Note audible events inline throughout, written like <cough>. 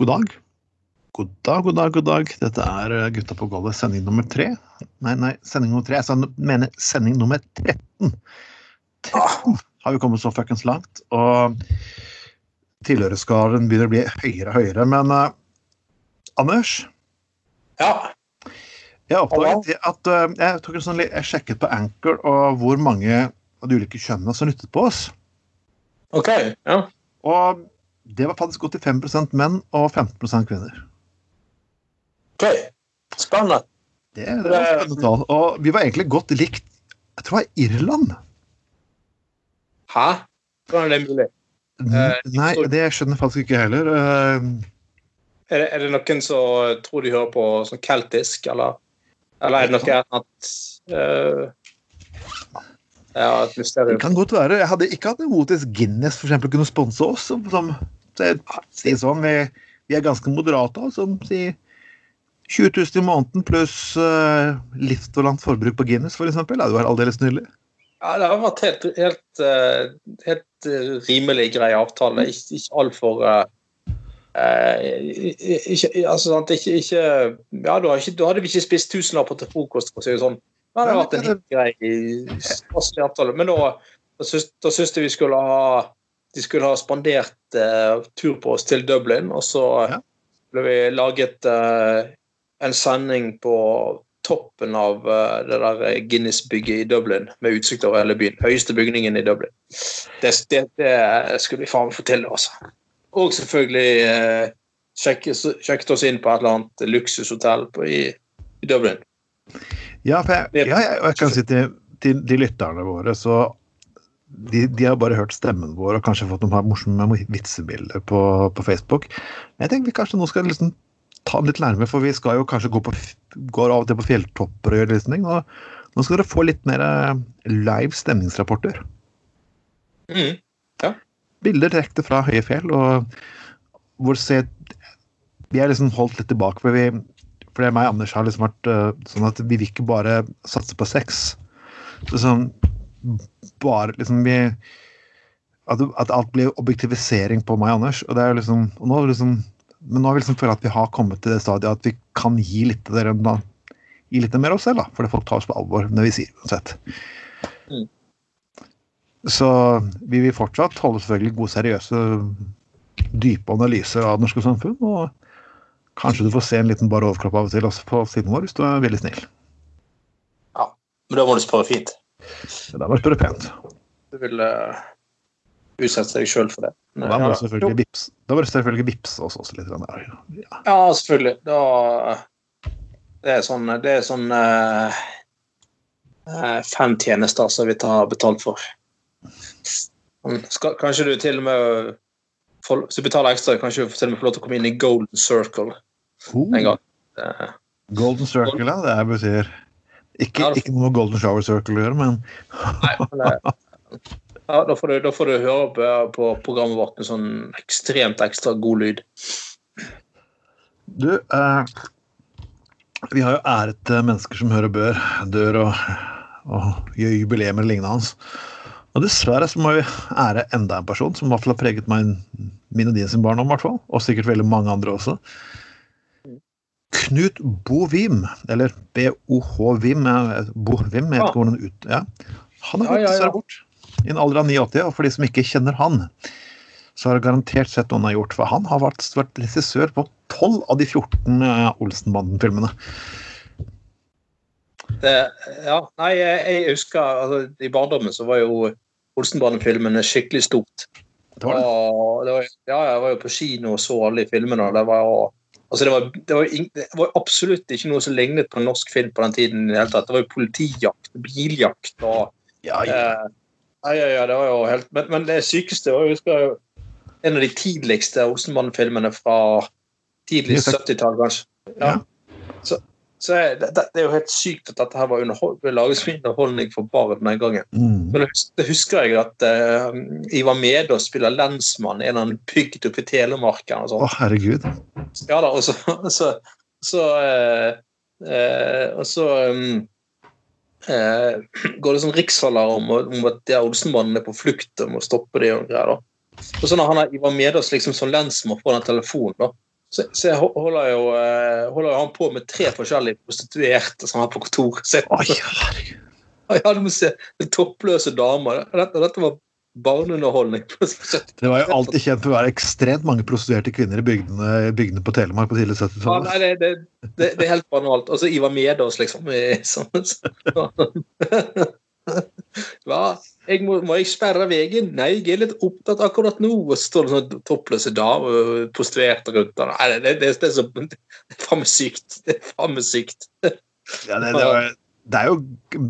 God dag. God dag, god dag, god dag. Dette er eh, Gutta på gulvet, sending nummer tre. Nei, nei, sending nummer tre. Jeg mener sending nummer 13. 13 har vi kommet så fuckings langt. Og tilhørerskaren begynner å bli høyere og høyere. Men uh, Anders, Ja. jeg oppdaget at uh, jeg, sånn, jeg sjekket på Anchor og hvor mange av de ulike kjønnene som lyttet på oss. OK. Ja. Og det var faktisk 85 menn og 15% kvinner. ok. Spennende. Det, det var spennende tall. Og vi var egentlig godt likt Jeg tror det var Irland. Hæ? Hvordan er det mulig? Eh, Nei, det skjønner jeg faktisk ikke heller. Eh, Er det, er det noen som tror de hører på sånn keltisk, eller, eller er det noe annet uh, Ja, et Det kan godt være. Jeg hadde ikke hatt noe imot hvis Guinness for eksempel, kunne sponse oss. Som, jeg sier sånn, vi, vi er ganske moderate. Altså, sier 20 000 i måneden pluss uh, livslangt forbruk på Guinness, f.eks. Det hadde vært aldeles nydelig. Ja, det har vært helt, helt, eh, helt eh, rimelig grei avtale. Ikke, ikke altfor uh, ikke, altså, sant, ikke, ikke Ja, da, ikke, da hadde vi ikke spist tusenlapper til frokost, for å si det sånn. Men det har vært en helt grei passelig avtale. Men da, da syns de vi skulle ha de skulle ha spandert eh, tur på oss til Dublin, og så Ja. ble vi laget eh, en sending på toppen av eh, det der Guinness-bygget i Dublin, med utsikt over hele byen. Høyeste bygningen i Dublin. Det, det, det skulle vi faen få til, altså. Og selvfølgelig eh, sjekket, sjekket oss inn på et eller annet luksushotell på, i, i Dublin. Ja, jeg, ja, jeg, jeg kan si til, til de lytterne våre, så de, de har bare hørt stemmen vår og kanskje fått noen morsomme vitsebilder på, på Facebook. Jeg tenker vi kanskje nå skal liksom ta den litt nærmere, for vi skal jo kanskje gå på, går av og til på fjelltopper og gjøre litt sånn. Og nå skal dere få litt mer eh, live stemningsrapporter. Mm. Bilder direkte fra høye fjell, og hvor se Vi er liksom holdt litt tilbake, for vi for det meg og Anders har liksom vært eh, sånn at vi vil ikke bare satse på sex. Så sånn bare liksom vi at, at alt blir objektivisering på meg og Anders. Og det er jo liksom, nå liksom men nå har vi liksom følt at vi har kommet til det stadiet at vi kan gi litt til dere da, gi litt mer av oss selv, da, fordi folk tar oss på alvor når vi sier uansett. Mm. Så vi vil fortsatt holde selvfølgelig gode, seriøse, dype analyser av det norske samfunn. Og kanskje du får se en liten bar overkropp av og til også på siden vår, hvis du er veldig snill. Ja, Men da må du spørre fint. Da der du spørre pent. Du vil uh, utsette deg sjøl for det. Og da må selvfølgelig vips, da må selvfølgelig vipse oss også litt. der. Ja. Ja, selvfølgelig. Da Det er sånn, det er sånn eh, fem tjenester som vi tar betalt for. Sånn, Skal, kanskje du til og med får- Hvis du betaler ekstra, kanskje du til og med får lov til å komme inn i Golden Circle en Oh, gang. Eh, golden Circle, ja. Det betyr ikke, Ja, ikke noe med Golden Shower Circle å gjøre, men Nei, men eh, ja, da, får du, da får du høre på, på programmet vårt med sånn ekstremt ekstra god lyd. Du, eh, vi har jo æret eh, mennesker som hører bør, dør og, og gjør jubileer lignende hans. Og dessverre så må vi ære enda en person som i hvert fall har preget meg, min og din sin barndom. Og sikkert veldig mange andre også. Knut Bovim, eller BOH-Vim, jeg- Bovim, jeg vet ikke hvordan ut... Ja. Han har Ja, gått ja, ja. bort i en alder av 89, og for de som ikke kjenner han, så har det garantert sett noen har gjort. For han har vært, vært regissør på 12 av de 14 eh, Olsenbanden-filmene. Ja, nei, jeg, jeg husker altså, I barndommen så var jo Olsenbanden-filmene skikkelig stort. Det var det. Og det var, ja, jeg var jo på kino og så alle de filmene. og det var jo altså det var, det, var, ing- det var absolutt ikke noe som lignet på norsk film på den tiden. i Det hele tatt. Det var jo politijakt, biljakt og Ja, ja. eh, ja, ja, det var jo helt Men, men det sykeste var jo, jeg husker jo en av de tidligste Osenmann-filmene fra tidlig 70-tall, kanskje. Ja. Så, så jeg, det, det er jo helt sykt at dette her var ble laget som underholdning for barn den gangen. Mm. Men det husker jeg at uh, Ivar og spiller lensmann i en bygd oppe i Telemarken. og Å, herregud. Ja da, og så, <laughs> så, så eh, eh, Og så um, eh, går det sånn riksalarm om, om at de her Olsenbanden er på flukt og må stoppe det og greier. da. Og så når han er Ivar Medås liksom som lensmann på den telefonen, da, Så, så jeg holder jo, eh, holder jo han på med tre forskjellige prostituerte som er på kontoret sitt. Oi, herregud. <laughs> Ja, du må se toppløse damer. Dette, dette var barneunderholdning. Det var jo alltid kjent for å være ekstremt mange prostituerte kvinner i bygdene, bygdene på Telemark på tidlig Ja, 70-tallet. nei, det, det, det, er helt banalt. Altså, Ivar Medås, liksom. i sånn- Hva? Jeg må, må jeg sperre veien? Nei, jeg er litt opptatt akkurat nå. Og så står det sånn toppløse damer prostituerte rundt der. Nei, det, det, det, er så Det er faen meg sykt. Det er faen meg sykt. Ja, det, det, var, det er jo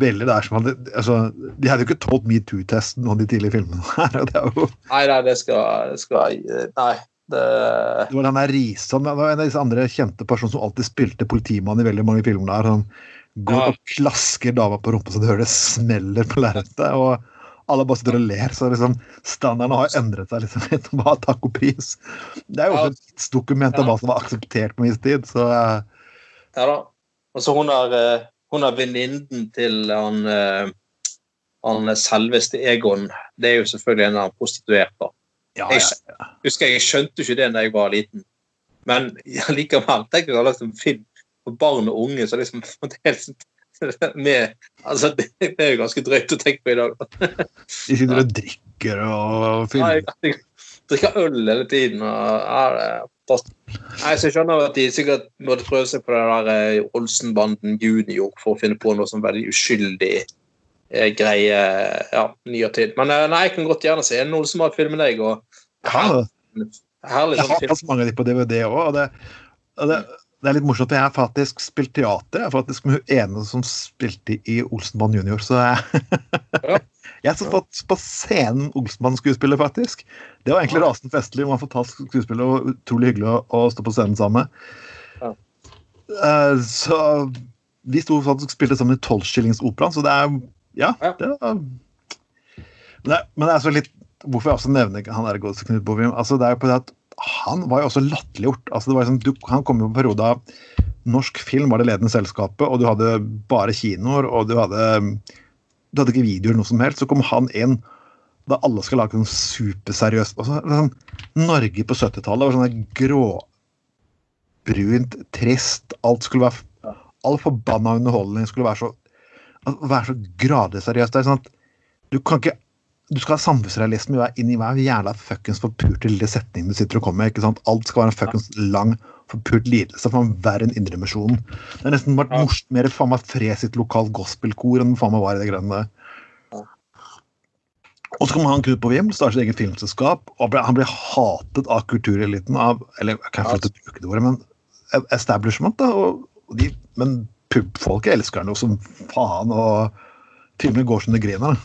veldig der som hadde altså, De hadde jo ikke tålt metoo-testen og de tidlige filmene <laughs> her. og Det, er jo, Nei, nei, det skal, skal Nei. Det, det var den der Risan det var en av disse andre kjente personene som alltid spilte politimann i veldig mange filmer der. Han går Ja. og klasker dama på rumpa så du hører det smeller på lerretet. Og alle bare sitter og ler. Så liksom, standarden har endret seg liksom, <laughs> litt. Hva takk og pris. Det er jo også et tidsdokument av hva som var akseptert på min tid. Så eh, ja da. Og så hun har eh, hun er venninnen til han, eh, han selveste Egon. Det er jo selvfølgelig en av prostituerte. ja, Jeg ja. husker jeg skjønte ikke det da jeg var liten. Men <laughs> ja, likevel tenk jeg å ha lagt en film for barn og unge så liksom <laughs> <laughs> med, altså, det, er jo ganske drøyt å tenke på i dag. De sitter og drikker og Ja, filmer. jeg, jeg drikker øl hele tiden. Og, ja, det. Nei, så jeg skjønner at de sikkert måtte prøve seg på det der eh, Olsenbanden junior for å finne på noe som veldig uskyldig eh, greie ja, ny og tid. Men eh, nei, jeg kan godt gjerne se en Olsenband-film med deg. og Ja, Herlig jeg sånn har hatt mange av de på DVD òg. Og, det, og det, det er litt morsomt, jeg har faktisk spilt teater. Jeg er faktisk med hun ene som spilte i Olsenband junior. Så jeg, Ja. Jeg satt fått på scenen Olsmann-skuespillet, faktisk. Det var egentlig rasende festlig. Man var ta skuespillet, og utrolig hyggelig å, å stå på scenen sammen. Ja. Uh, så vi sto faktisk spilte sammen i Tolvskillingsoperaen, så det er Ja. Ja. Det var, men, det, men det er så litt Hvorfor jeg også nevner han der godeste Knut Bovim altså Det er jo på det at han var jo også latterliggjort. Altså liksom, du, han kom jo på en periode av norsk film var det ledende selskapet, og du hadde bare kinoer, og du hadde du hadde ikke videoer noe som helst. Så kom han inn da alle skal lage sånn superseriøst så, sånn, Norge på 70-tallet var sånn gråbrunt, trist. Alt skulle være All forbanna underholdning skulle være så være så gradvis seriøst. Det er sånn at du kan ikke du skal ha samfunnsrealisme inn i hver jævla fuckings forpurte lille setning du sitter og kommer med. ikke sant? Alt skal være en fuckings lang, forpult lidelse. for man verre enn Indremisjonen. Det er nesten vært Ja. morsomt mer faen meg fred sitt lokalt gospelkor enn faen meg var i det greiene der. Og så kommer han Knut Bovim, starter sitt eget filmselskap, og han blir hatet av kultureliten av Eller jeg kan ikke bruke det ordet, men establishment, da. Og, og de, men pubfolket elsker han jo som faen, og filmen går som det griner.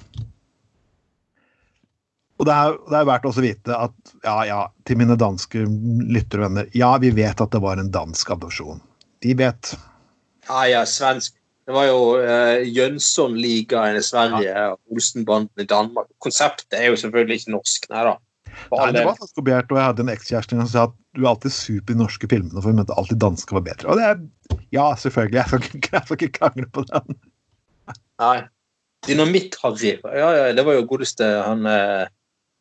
Og det er, det er verdt også å vite at ja, ja, til mine danske lyttervenner Ja, vi vet at det var en dansk adopsjon. De vet. Ja, ja, svensk. Det var jo uh, Jønsson-ligaen i Sverige og Olsenbanden i Danmark. Konseptet er jo selvfølgelig ikke norsk, nei da. Nei, det var faktisk kopiert, og jeg hadde en ekskjæreste som sa at du er alltid super i norske filmene, for hun mente alltid danske var bedre. Og det er Ja, selvfølgelig. Jeg skal ikke, <laughs> jeg skal ikke krangle på den. Nei. Dynamitt-Harry. Ja, ja, det var jo godeste han eh,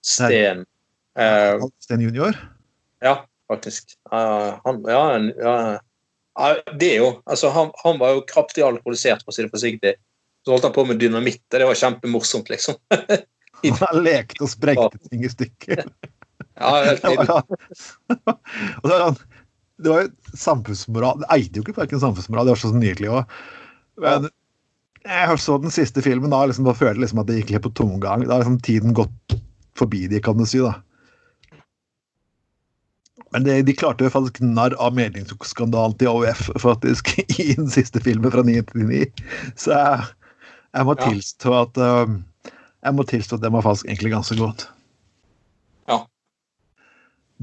Sten. Uh, Sten junior. ja, faktisk. Uh, han, ja, ja, ja, det er jo Altså, han, han var jo kraftig alkoholisert, for å si det forsiktig. Så holdt han på med dynamitt, og det var kjempemorsomt, liksom. <laughs> Han lekte og sprengte ting i stykker. Ja, helt <laughs> nydelig. <laughs> det var jo samfunnsmoral Det eide jo ikke verken samfunnsmoral, det var så nydelig òg. Men jeg så den siste filmen da liksom da følte liksom at det gikk litt på tomgang. Da har liksom tiden gått forbi de, kan du si. da. Men det, de klarte jo faktisk narr av meningsskandalen til AUF faktisk <laughs> i den siste filmen fra 1999. Så jeg, jeg må tilstå at um, jeg må tilstå at den var faktisk egentlig ganske godt. Ja.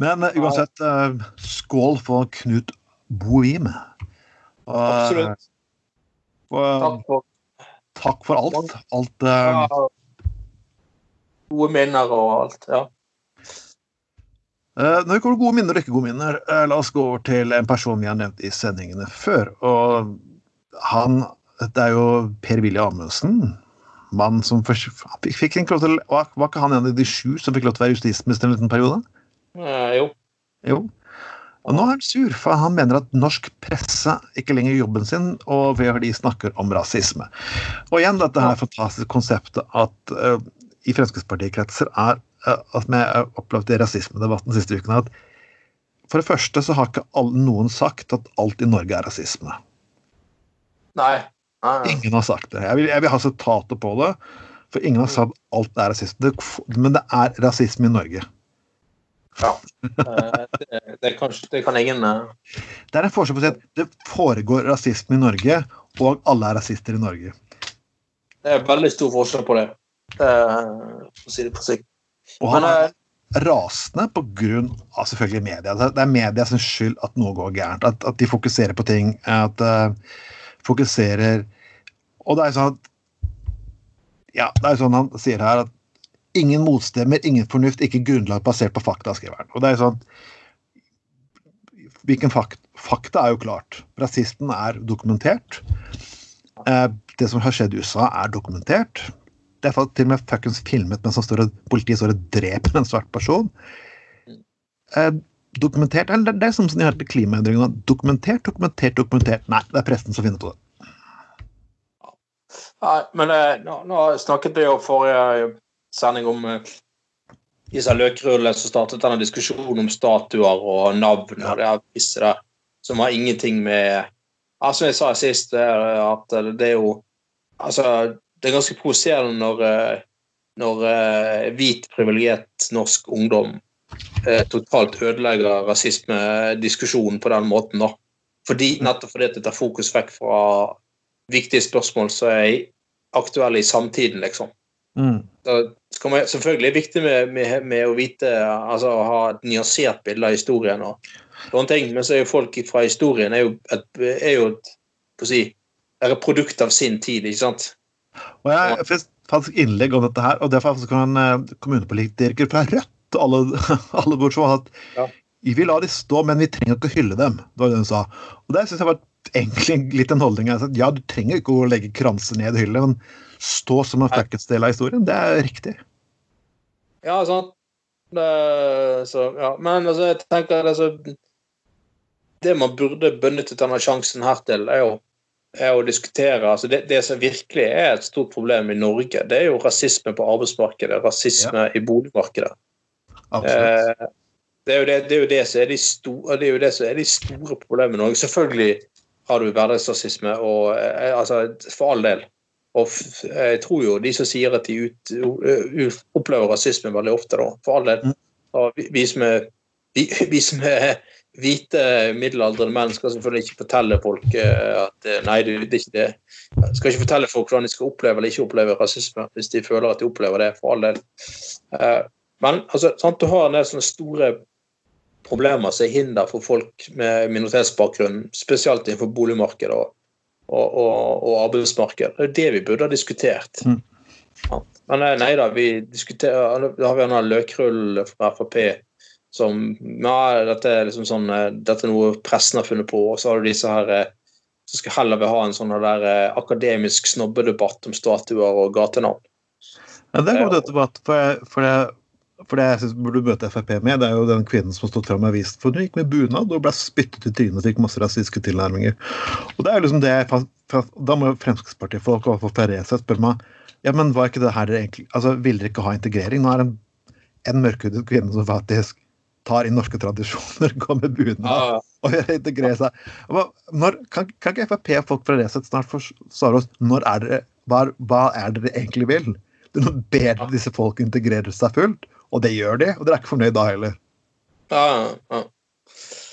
Men uh, uansett, uh, skål for Knut Bovim. Og, Absolutt. Og, Takk for takk for alt. Alt uh, ja, gode minner og alt. Ja. Uh, når vi kommer til gode minner og ikke gode minner, uh, la oss gå over til en person vi har nevnt i sendingene før. Og han Det er jo Per-Willy Amundsen. Mann som først, fikk, ikke lov til, var, var ikke han en av de sju som fikk lov til å være justisminister en liten periode? Eh, jo. Jo. Og nå er han sur, for han mener at norsk presse ikke lenger gjør jobben sin, og de snakker om rasisme. Og igjen dette her fantastiske konseptet at uh, i Fremskrittspartikretser er uh, at vi har opplevd i rasismedebatten siste uken at for det første så har ikke noen sagt at alt i Norge er rasisme. Nei. Nei. Ingen har sagt det. Jeg vil, jeg vil ha sitater på det, for ingen har sagt at alt er rasisme. Men det er rasisme i Norge. Ja. Det, det, kan, det kan ingen uh... Det er en forskjell på å si at det foregår rasisme i Norge, og alle er rasister i Norge. Det er veldig stor forskjell på det, for å si det forsiktig. Og han er rasende på grunn av selvfølgelig media. Det er media sin skyld at noe går gærent. At, at de fokuserer på ting. At uh, fokuserer Og det er jo sånn at Ja, det er jo sånn han sier her at ingen motstemmer, ingen fornuft, ikke grunnlag basert på fakta, skriver han. Og det er jo sånn Hvilken fakta? Fakta er jo klart. Rasisten er dokumentert. Uh, det som har skjedd i USA, er dokumentert. Det er til og med fuckings filmet mens står og, politiet står og dreper en svart person. Eh, dokumentert eller Det er som de har på klimaendringene. Dokumentert, dokumentert, dokumentert. Nei, det er presten som finner på det. Nei, men eh, nå, nå, snakket vi jo forrige sending om eh, disse løkrullene som startet denne diskusjonen om statuer og navn og det er der, som har ingenting med som jeg sa sist, at det er jo Altså, det er ganske provoserende når, eh, når uh, hvit, privilegert norsk ungdom uh, totalt ødelegger rasismediskusjonen på den måten. da. Fordi, nettopp fordi det tar fokus vekk fra viktige spørsmål som er aktuelle i samtiden, liksom. Mm. Man, selvfølgelig er det viktig med, med, med, å vite, altså å ha et nyansert bilde av historien. og noen ting, Men så er jo folk fra historien er jo et, er jo et, si, er et produkt av sin tid. ikke sant? Og jeg faktisk innlegg om dette her, og det kan eh, kommunepolitiker fra Rødt alle, <laughs> alle bort som at ja. vi vil la de stå, men vi trenger ikke å hylle dem. Det var det hun sa. Og det syns jeg var egentlig litt en holdning. Altså, ja, du trenger ikke å legge kransen ned i hylle, men stå som en fuckings del av historien. Det er riktig. Ja, sant. Det, så, ja. Men altså, jeg tenker altså, Det man burde benyttet denne sjansen her til, er jo er å diskutere altså det, det, som virkelig er et stort problem i Norge, det er jo rasisme på arbeidsmarkedet, rasisme ja. i boligmarkedet. Eh, det, er jo det, det, er jo det, som er de store, det er som er de store problemene i Norge. Selvfølgelig har du hverdagsrasisme, og, eh, altså, for all del. Og jeg tror jo de som sier at de ut, uh, opplever rasisme veldig ofte, da, for all del. Mm. Vi, vi, som er, vi, vi som er hvite middelaldrende menn skal selvfølgelig ikke fortelle folk uh, at uh, Nei, det, er ikke det. Skal ikke fortelle folk hvordan de skal oppleve eller ikke oppleve rasisme, hvis de føler at de opplever det, for all del. Uh, men altså, sant, du har en del sånne store problemer som er hinder for folk med minoritetsbakgrunn, spesielt innenfor boligmarkedet og, og, og, og arbeidsmarkedet. Det er det vi burde ha diskutert. Mm. Ja. Men nei da, vi diskuterer, da har vi en løkrull fra Frp som ja, dette er liksom sånn eh, dette er noe pressen har funnet på, og så har du disse her så som skal heller vil ha en sånn der eh, akademisk snobbedebatt om statuer og gatenavn. Ja, Det er en god debatt, for, for, det, for det jeg synes burde møte Frp med, det er jo den kvinnen som har stått fram i avisen. For hun gikk med bunad og ble spyttet i trynet og fikk masse rasistiske tilnærminger. Og det er jo liksom det Da må Fremskrittspartifolk og fra Resett spørre meg ja, men var ikke det her egentlig, altså Vil dere ikke ha integrering? Nå er det en, en mørkhudet kvinne som faktisk tar inn norske tradisjoner, går med bunad ja. og integrerer seg. Når, kan, kan, ikke Frp og folk fra Resett snart svare oss når er dere, hva, hva er dere egentlig vil? Du nå ber dere disse folk integrere seg fullt, og det gjør de, og dere er ikke fornøyd da heller. Ja, ja.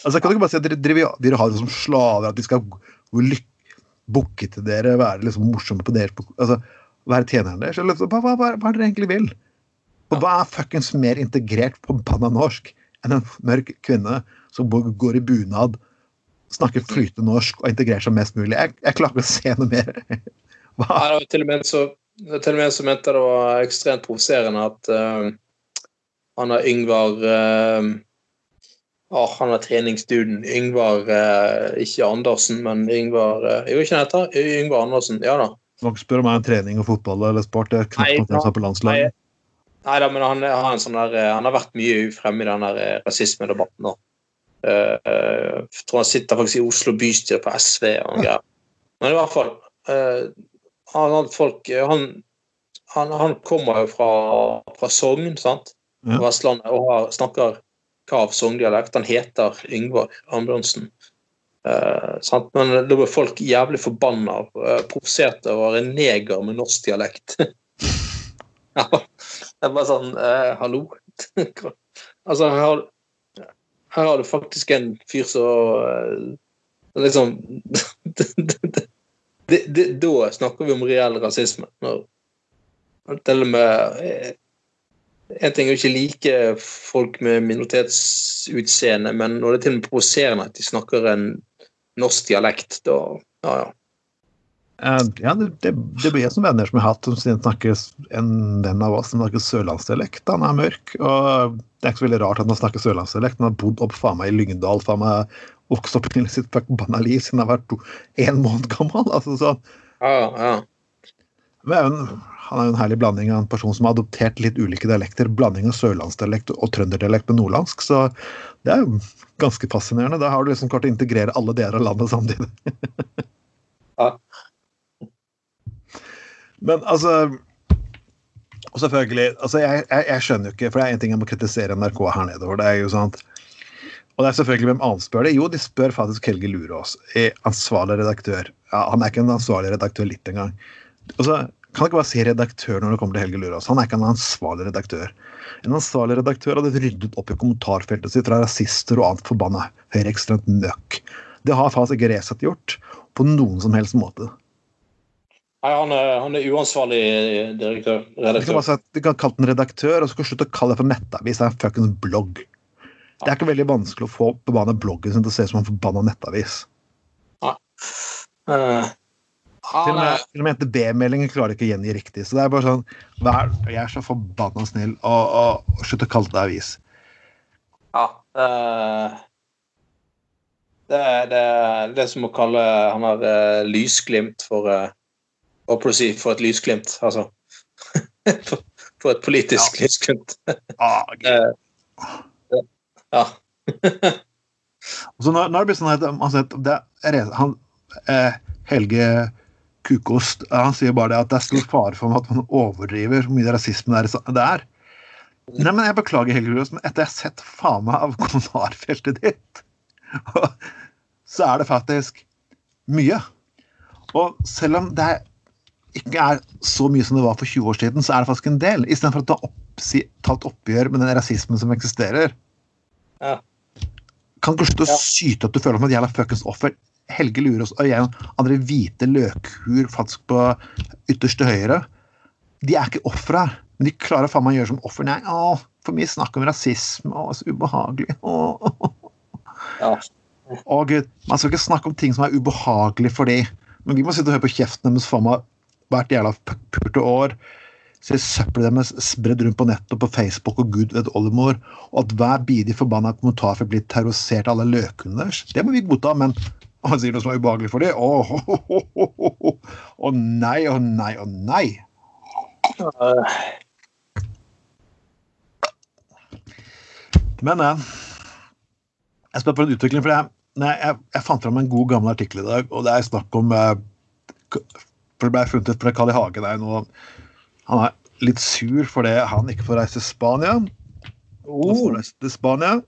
Altså, kan du ikke bare si at dere, dere, dere har det som slaver, at de skal bukke til dere, være liksom morsomme på deres altså, Være tjeneren deres? Hva, hva, hva, hva er det dere egentlig vil? Og hva er fuckings mer integrert på banna norsk enn en mørk kvinne som går i bunad, snakker flytende norsk og integrerer seg mest mulig. Jeg, jeg klarer ikke å se noe mer. <laughs> Hva? Nei, det var til og med så til og med så mente det var ekstremt provoserende at uh, han har Yngvar uh, oh, Han er treningsduden. Yngvar uh, Ikke Andersen, men Yngvar uh, Jo, ikke han heter Yngvar Andersen. Ja da. Du må ikke spørre meg om trening og fotball eller sport. Det er knapt noe på landslaget. Nei da, men han, han, sånn der, han, har vært mye fremme i den der rasismedebatten. Uh, jeg tror han sitter faktisk i Oslo bystyre på SV. og <laughs> greier. Men i hvert fall uh, han, folk, han, han, han, kommer jo fra, fra Sogn, sant? Ja. Vestlandet, og har, snakker kav sogndialekt. Han heter Yngvar Ambjørnsen. Uh, Men da ble folk jævlig forbanna uh, provosert over en neger med norsk dialekt. <laughs> ja, er bare sånn eh, Hallo? <laughs> altså, her har, her har, du faktisk en fyr som uh, Liksom <laughs> Da snakker vi om reell rasisme. Når, til og med en ting er jo ikke like folk med minoritetsutseende, men når det er til og med provoserende at de snakker en norsk dialekt, da ja, ja. Uh, ja, det, det, det blir som venner som jeg har hatt, som snakker en venn av oss som snakker sørlandsdialekt. Han er mørk, og det er ikke så veldig rart at han snakker sørlandsdialekt. Han har bodd opp faen meg i Lyngdal, faen meg vokst opp i sitt forbanna liv siden han har vært én måned gammel. altså sånn. Ja, ja. Men han er jo en herlig blanding av en person som har adoptert litt ulike dialekter. Blanding av sørlandsdialekt og trønderdialekt med nordlandsk. Så det er jo ganske fascinerende. Da har du liksom klart å integrere alle deler av landet samtidig. <laughs> ja. Men altså Og selvfølgelig altså jeg, jeg, jeg, skjønner jo ikke, for det er én ting jeg må kritisere NRK her nede for. det er jo sånn og det er selvfølgelig hvem annet spør det? Jo, de spør faktisk Helge Lurås, ansvarlig redaktør. Ja, han er ikke en ansvarlig redaktør litt engang. Altså, kan ikke bare si redaktør når det kommer til Helge Lurås. Han er ikke en ansvarlig redaktør. En ansvarlig redaktør hadde ryddet opp i kommentarfeltet sitt fra rasister og annet forbanna høyreekstremt møkk. Det har faktisk ikke Resett gjort på noen som helst måte. Nei, han er, han er uansvarlig direktør. Redaktør. Du kan, si de kan kalle den redaktør, og så kan du slutte å kalle det for nettavis. Det er en fuckings blogg. Det er ikke veldig vanskelig å få forbanna bloggen sin til å se ut som en forbanna nettavis. Ja. Uh, til og med, til og med NTB-meldingen klarer ikke å gjengi riktig. Så det er bare sånn vær, Jeg er så forbanna snill, og, og, og slutt å kalle det avis. Ja. Uh, det, det, det er som å kalle han har uh, lysglimt for uh, å si for et lysglimt, altså. <laughs> for, et politisk ja. lysglimt. ah, uh, ja. <laughs> så når, når det blir sånn at altså, det er, han, eh, Helge kukost. Han sier bare det at det er stor fare for at man overdriver hvor mye rasisme det er. Nei, men Jeg beklager, Helge Kukost, men etter jeg har sett faen meg av kommentarfeltet ditt, <laughs> så er det faktisk mye. Og selv om det ikke er så mye som det var for 20 år siden, så er det faktisk en del. Istedenfor å ta, opp, ta et oppgjør med den rasismen som eksisterer. Ja. Kan ikke slutte å syte at du føler som et jævla fuckings offer? Helge Lurås og jeg andre hvite løkhuer faktisk på ytterste høyre, de er ikke ofre her. Men de klarer faen meg å gjøre som offer. Nei, å, for mye snakk om rasisme. Å, så ubehagelig. Å, Ja. å gud. Man skal ikke snakke om ting som er ubehagelig for de. Men vi må sitte og høre på kjeften deres faen meg hvert jævla purte år. Se søppelet deres spredd rundt på nettet og på Facebook og gud vet oldemor. Og at hver bidige forbanna kommentar blir terrorisert av alle løkene deres. Det må vi godta, men han sier noe som er ubehagelig for dem. Å oh, oh, nei, å oh, nei, å nei. Men eh, jeg spør på en utvikling, for jeg, jeg, jeg, fant fram en god, gammel artikkel i dag, og det er snakk om For det ble funnet ut Carl I. Hagen der nå Han er litt sur fordi han ikke får reise til Spania. Oh. får reise til Spania.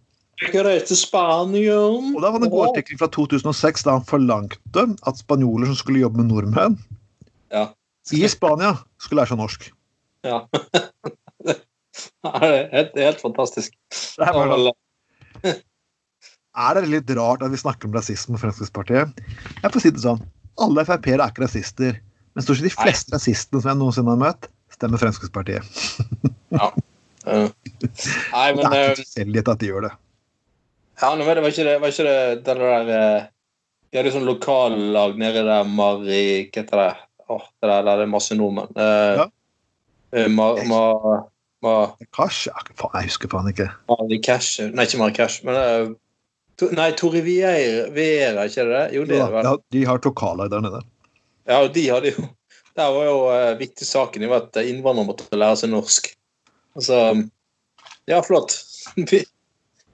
Ikke reise til Spania. Og da var det en god artikkel fra 2006 da han forlangte at spanjoler som skulle jobbe med nordmenn ja. i Spania, skulle lære seg norsk. Ja. <laughs> det er helt, helt fantastisk. Det er, bare, <laughs> er det litt rart at vi snakker om rasisme med Fremskrittspartiet? Jeg får si det sånn. Alle Frp-ere er ikke rasister. Men stort sett de fleste Nei. rasistene som jeg noensinne har møtt, stemmer Fremskrittspartiet. <laughs> ja. Uh. Nei, men, det er ikke tilfeldighet at de gjør det. Ja, nå vet det, var ikke det, var ikke det den der eh, De hadde sånn lokallag nede der Mari Hva heter det? Åh, det der, der det er masse nordmenn. Uh, ja. Ma, ma, ma, Cash? Jeg husker faen ikke. Mari Cash Nei, ikke Mari Cash, men uh, to, Nei, Vieira Viera, ikke det? Jo, det er vel. Ja, de har lokallag der nede. Ja, og de hadde jo Der var jo uh, viktig saken jo at innvandrere måtte lære seg norsk. Altså Ja, flott. <laughs>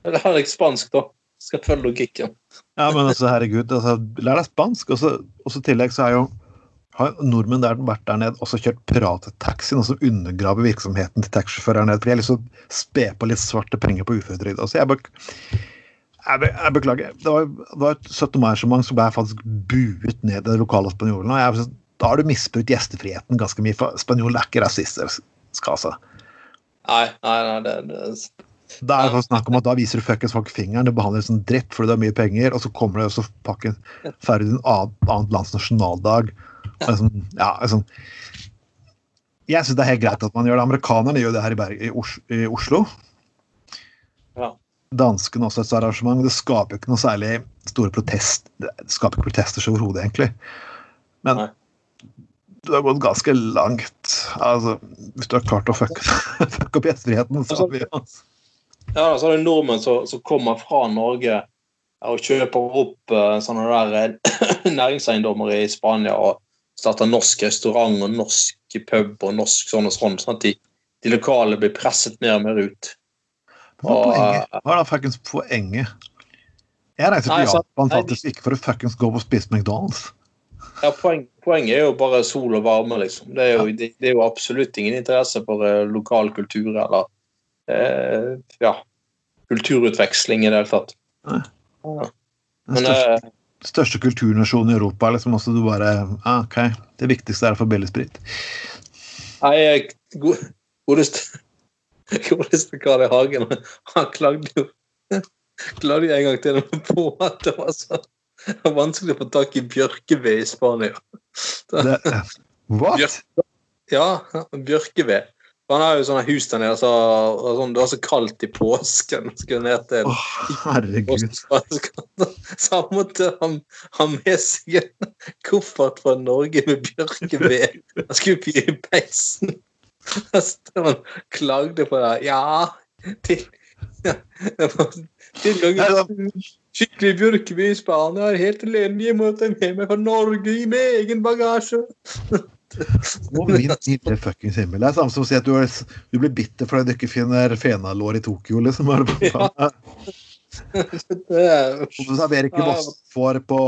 Det deg spansk, da. skal følge logikken. Ja, men altså, herregud, altså, lær deg spansk. Og så tillegg så er jo har nordmenn der vært der nede også kjørt pratetaxi, noe som undergraver virksomheten til taxisjåfører her nede. For de har lyst å spe på litt svarte penger på uføretrygd. Altså, jeg, bek jeg, be jeg, beklager. Det var, det var et 17. mai-arrangement som ble faktisk buet ned i de lokale spanjolen. og jeg, Da har du misbrukt gjestefriheten ganske mye, for Spanjolen er ikke rasister. skal altså. Nei, nei, nei, det, det det er sånn snakk om at Da viser du fuckings folk fingeren, det behandles som dritt fordi du har mye penger, og så kommer det også pakken feirer du en annet lands nasjonaldag. Liksom, ja, liksom. Jeg syns det er helt greit at man gjør det. Amerikanerne gjør det her i, Berg, i Oslo. Ja. Danskene også et arrangement. Det skaper ikke noe særlig store protest Det skaper ikke protester overhodet, egentlig. Men Nei. du har gått ganske langt. Altså, hvis du har klart å fucke, <laughs> fuck opp gjestfriheten, så har vi altså. Ja, så er det nordmenn som, som kommer fra Norge og kjøper opp uh, sånne der <clears throat> næringseiendommer i Spania og starter norsk restaurant og norsk pub og norsk sånn og sånn, sånn at de, de lokale blir presset mer og mer ut. Hva er Og, poenget? Hva er da fuckings poenget? Jeg reiser til så- Japan faktisk ikke for å fuckings gå på og spise McDonald's. Ja, poen, Poenget er jo bare sol og varme, liksom. Det er jo, det, det er jo absolutt ingen interesse for uh, lokal kultur eller uh, ja, kulturutveksling i det hele tatt. Ja. Den største, eh, største kulturnasjonen i Europa. liksom også du bare, ah, ok, Det viktigste er å få billig sprit. Nei, godeste Godeste Carl I. Hagen, han klagde jo klagde en gang til på at det var så vanskelig å få tak i bjørkeved i Spania. Det, what? Ja, bjørkeved. Han har jo sånne hus der nede, så, sånn, det var så kaldt i påsken. Skulle ned til oh, herregud. Så han måtte ha, med seg en koffert fra Norge med bjørkeved. Han skulle fyre i peisen. <laughs> Han klagde på det. Ja, til, ja, <laughs> det var tilgang skikkelig Bjørkeby i Spania er helt elendig. Jeg må ta med meg fra Norge i med egen bagasje. <laughs> Å, min lille fuckings himmel. Det er samme som å si at du, er, du blir bitter fordi du ikke finner fenalår i Tokyo, liksom. Ja. Og du serverer ikke Ja. Vossfår på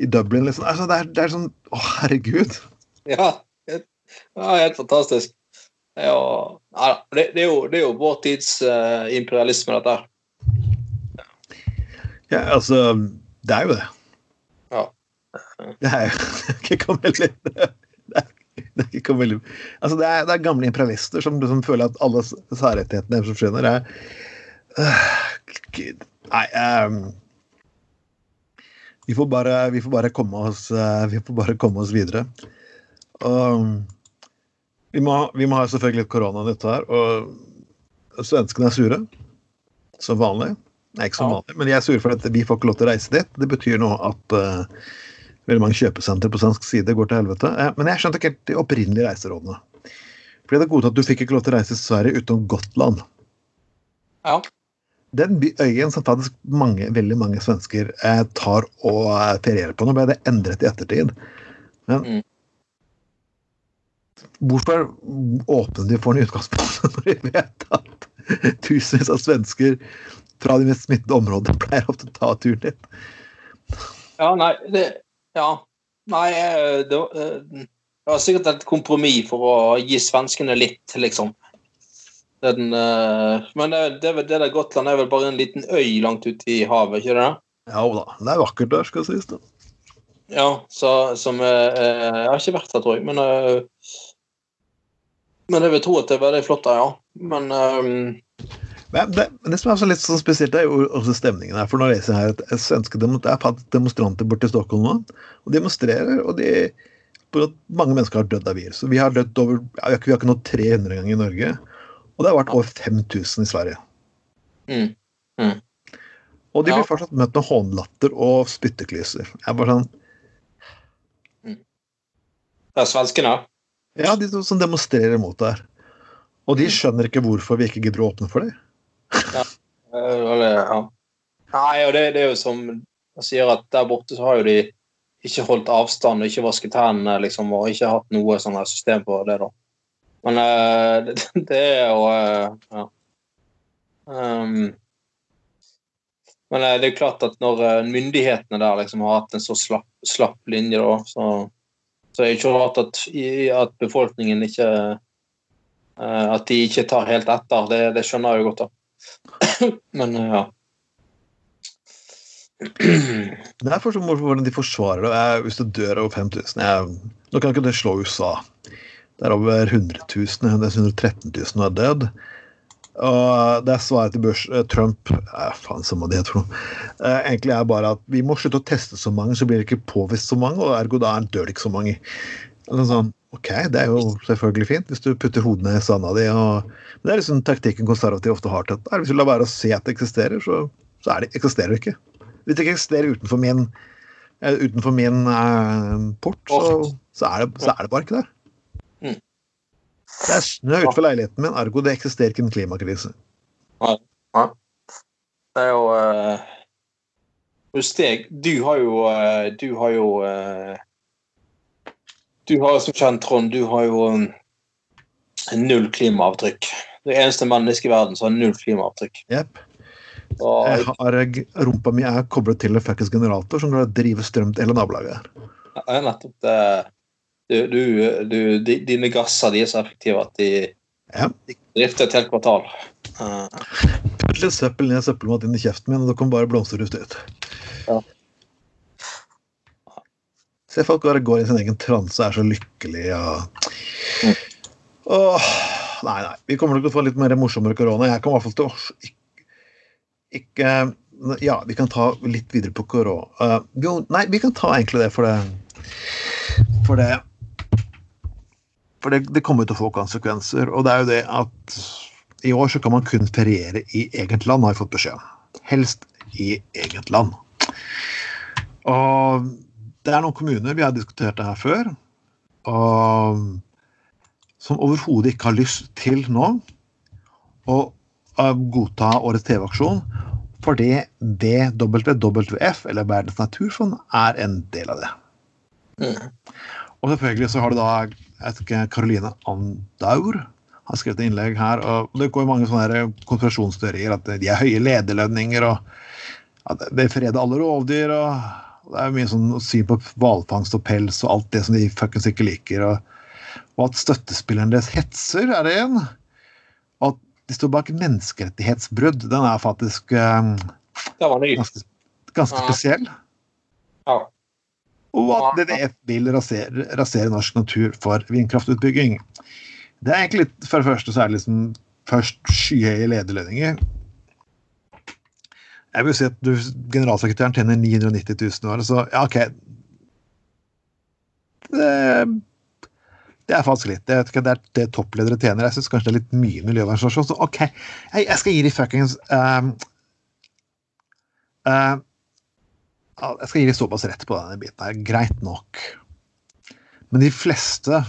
i Dublin, liksom. Altså, det, er, det er sånn Å, herregud. Ja, ja, helt fantastisk. Ja, ja, det, det, er jo, det er jo vår tids eh, imperialisme, dette. her. Ja, altså Det er jo det. Ja. Det er jo <laughs> det er ikke veldig det er, det er ikke veldig Altså, det er, det er gamle imperialister som, som føler at alle særrettighetene deres forsvinner. Det er uh. Nei um, vi, får bare, vi får bare komme oss uh, Vi får bare komme oss videre. Og vi må, vi må ha selvfølgelig litt koronanytt her. Og svenskene er sure. Som vanlig. Nei, ikke som vanlig, men de er sure for at vi får ikke lov til å reise dit. Det betyr nå at uh, veldig mange kjøpesentre på svensk side går til helvete. Eh, men jeg skjønte ikke helt de opprinnelige reiserådene. Fordi det er godtatt at du fikk ikke lov til å reise til Sverige utenom Gotland. Ja. Den øyen som faktisk mange, veldig mange svensker eh, tar og eh, ferierer på. Nå ble det endret i ettertid. Men Mm. Hvorfor åpner de for en utgangspunkt <laughs> når de vet at tusenvis av svensker fra de mest smittede områdene pleier ofte å ta turen dit? Ja, nei, det Ja. Nei, eh, det, eh, det var sikkert et kompromiss for å gi svenskene litt, liksom. Den, eh, men det, det, er det der Gotland er vel bare en liten øy langt ute i havet, ikke det? Ja da, det er vakkert der, skal sies. Ja, så, som Jeg har ikke vært der, tror jeg, men Men jeg vil tro at det er veldig flott der, ja. Men um Men det, det som er så litt sånn spesielt, er jo også stemningen her. For nå leser jeg her at svenske er demonstranter borte i Stockholm nå. Og demonstrerer, og de mange mennesker har dødd av virus. Vi har dødd over Vi har ikke, vi har ikke nådd 300 ganger i Norge. Og det har vært over 5000 i Sverige. mm, Og de Ja. blir fortsatt møtt med hånlatter og spytteklyser. Jeg er bare sånn det er svenskene. Ja, de som demonstrerer mot det her. Og de skjønner ikke hvorfor vi ikke gidder å åpne for det. ja. ja. Nei, og det, det er jo som jeg sier, at der borte så har jo de ikke holdt avstand og ikke vasket hendene, liksom, og ikke hatt noe sånn her system på det, da. Men eh, <laughs> det, det er jo eh, Ja. Um, Men det er jo klart at når myndighetene der liksom har hatt en så slapp, slapp linje, da, så, så det er ikke rart at, at befolkningen ikke At de ikke tar helt etter. Det, det skjønner jeg jo godt, da. <clears throat> Men ja. Det er fortsatt morsomt hvordan de forsvarer det. Hvis du dør over 5000 jeg, Nå kan ikke det slå USA. Det er over 100 000. 113 000 er dødd. Og det er svaret til Bush, eh, Trump eh, faen, samme det for noe. Eh, egentlig er bare at vi må slutte å teste så mange, så blir det ikke påvist så mange, og ergo da dør det ikke så mange. Eller sånn, ok, Det er jo selvfølgelig fint hvis du putter hodene i sanda di. Og, men det er liksom taktikken konservative ofte har tatt. Hvis du lar være å se at det eksisterer, så, så er det, eksisterer det ikke. Hvis det ikke eksisterer utenfor min, utenfor min eh, port, så, så, er det, så, er det, bare ikke der. Det er snø utenfor leiligheten min, ergo det eksisterer ikke en klimakrise. Ja. ja. Det er jo uh, Hos deg Du har jo uh, Du har jo uh, Du har som kjent, Trond, du har jo um, null klimaavtrykk. Det eneste mennesket i verden som har null klimaavtrykk. Yep. Jeg har, rumpa mi er koblet til en fuckings generator som driver strøm til hele nabolaget. Ja, nettopp det. Du, du, du, dine gasser de er så effektive at de, ja. de drifter et helt kvartal. Uh. Putt litt søppel ned søppelmat inn i kjeften min, og det kommer bare blomsterduft ut. Ja. Se folk bare går i sin egen transe og er så lykkelige og mm. Åh, Nei, nei. Vi kommer nok til å få litt mer morsommere korona. Jeg kommer i hvert fall til å ikke Ja, vi kan ta litt videre på korona. Uh, jo, nei, vi kan ta egentlig det, for det For det For det, det kommer til å få konsekvenser. Og det er jo det at i år så kan man kun feriere i eget land, har jeg fått beskjed om. Helst i eget land. Og det er noen kommuner, vi har diskutert det her før, og, som overhodet ikke har lyst til nå å godta årets TV-aksjon fordi WWF, eller Verdens naturfond, er en del av det. Mm. Og selvfølgelig så har du da jeg ikke, Caroline Andaur har skrevet et innlegg her. og Det går mange sånne konspirasjonsteorier at de er høye lederlønninger og at det freder alle rovdyr. og Det er mye sånn syn på hvalfangst og pels og alt det som de fuckings ikke liker. Og, og at støttespilleren deres hetser, er det en Og at de står bak menneskerettighetsbrudd. Den er faktisk um, ganske, ganske spesiell. Ja. Og at DDF vil rasere, rasere, norsk natur for vindkraftutbygging. Det er egentlig For det første så er det liksom først skyhøye lederlønninger. Jeg vil si at du, generalsekretæren tjener 990 000 i året, så ja, OK. Det det er faktisk litt. Det, det er det toppledere tjener. Jeg syns kanskje det er litt mye miljøvernstasjon. Så OK, jeg, jeg, skal gi de fuckings um, uh, Jeg skal gi de såpass rett på denne biten her. Greit nok. Men de fleste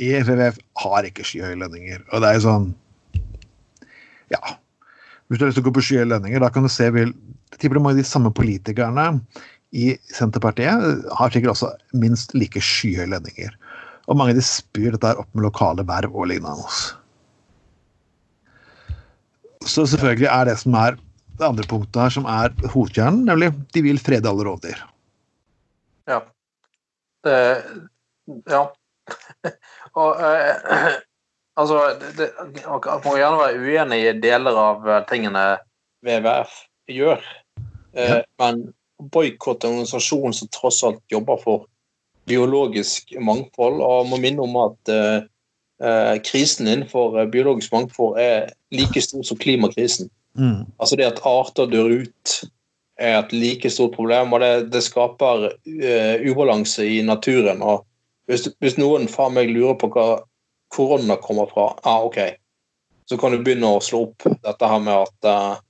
i FFF har ikke skyhøye lønninger. Og det er jo sånn Ja. Hvis du har lyst til å gå på skyhøye lønninger, da kan du se Jeg tipper mange av de samme politikerne i Senterpartiet har sikkert også minst like skyhøye lønninger. Og mange av de spyr dette opp med lokale verv og lignende. Så selvfølgelig er det som er det andre punktet her, som er hovedkjernen, nemlig de vil frede alle rovdyr. Ja. Det Ja. <laughs> og eh, <clears throat> altså det, Man må gjerne være uenig i deler av tingene WWF gjør, eh, ja. men boikott en organisasjon som tross alt jobber for biologisk mangfold. Og må minne om at eh, krisen innenfor uh, biologisk mangfold er like stor som klimakrisen. Mm. Altså det at arter dør ut er et like stort problem, og det, det skaper uh, ubalanse i naturen. og hvis, hvis noen faen meg lurer på hva korona kommer fra, ah, ok, så kan du begynne å slå opp dette her med at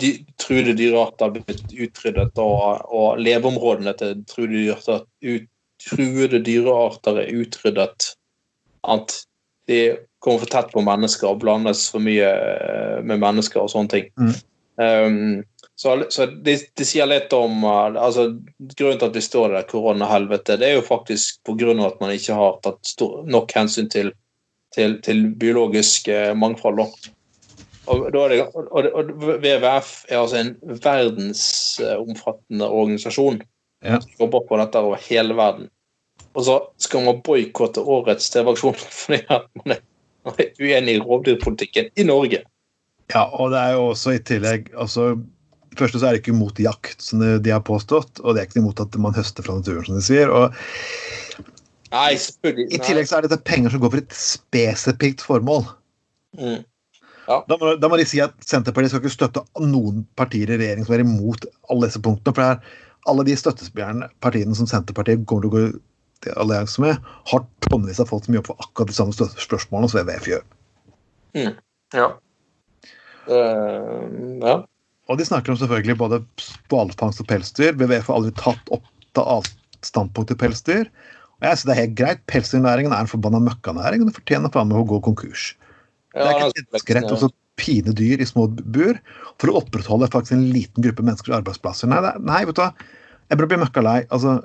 de, truede dyrearter har blitt utryddet, og, og leveområdene til truede dyrearter ut, truede dyrearter er utryddet. At de kommer for tett på mennesker og blandes for mye eh, med mennesker og sånne ting. Mm. Um, så, så det, de sier litt om uh, altså, Grunnen til at vi står i det koronahelvetet, det er jo faktisk pga. at man ikke har tatt stor, nok hensyn til, til, til biologisk uh, mangfold. Da. Og, det, og, og, WWF er altså en verdensomfattende organisasjon Ja. som jobber på dette over hele verden. Og så skal man boikotte årets TV-aksjon <laughs> fordi at man er uenig i rovdyrpolitikken i Norge. Ja, og det er jo også i tillegg altså, først første så er det ikke imot jakt, som de- har påstått, og det er ikke imot at man høster fra naturen, som de sier. og Nei. I tillegg så er dette penger som går for et spesifikt formål. Mm. Ja. Da må, da må de si at Senterpartiet skal ikke støtte noen partier i regjering som er imot alle disse punktene. For det er alle de støttespillerne partiene som Senterpartiet kommer til å gå allianse med, har tonnevis av folk som jobber for akkurat de samme spørsmålene som WWF gjør. Ja. Uh, ja. Og de snakker om selvfølgelig både hvalfangst og pelsdyr. WWF har aldri tatt opp av- standpunkt til pelsdyr. Og jeg synes det er helt greit. Pelsdyrnæringen er en forbanna møkkanæring, og den fortjener faen meg å gå konkurs. Det er ikke et menneskerett å pine dyr i små bur for å opprettholde faktisk en liten gruppe menneskers arbeidsplasser. Nei, det nei vet du hva. Jeg blir møkkalei. Altså,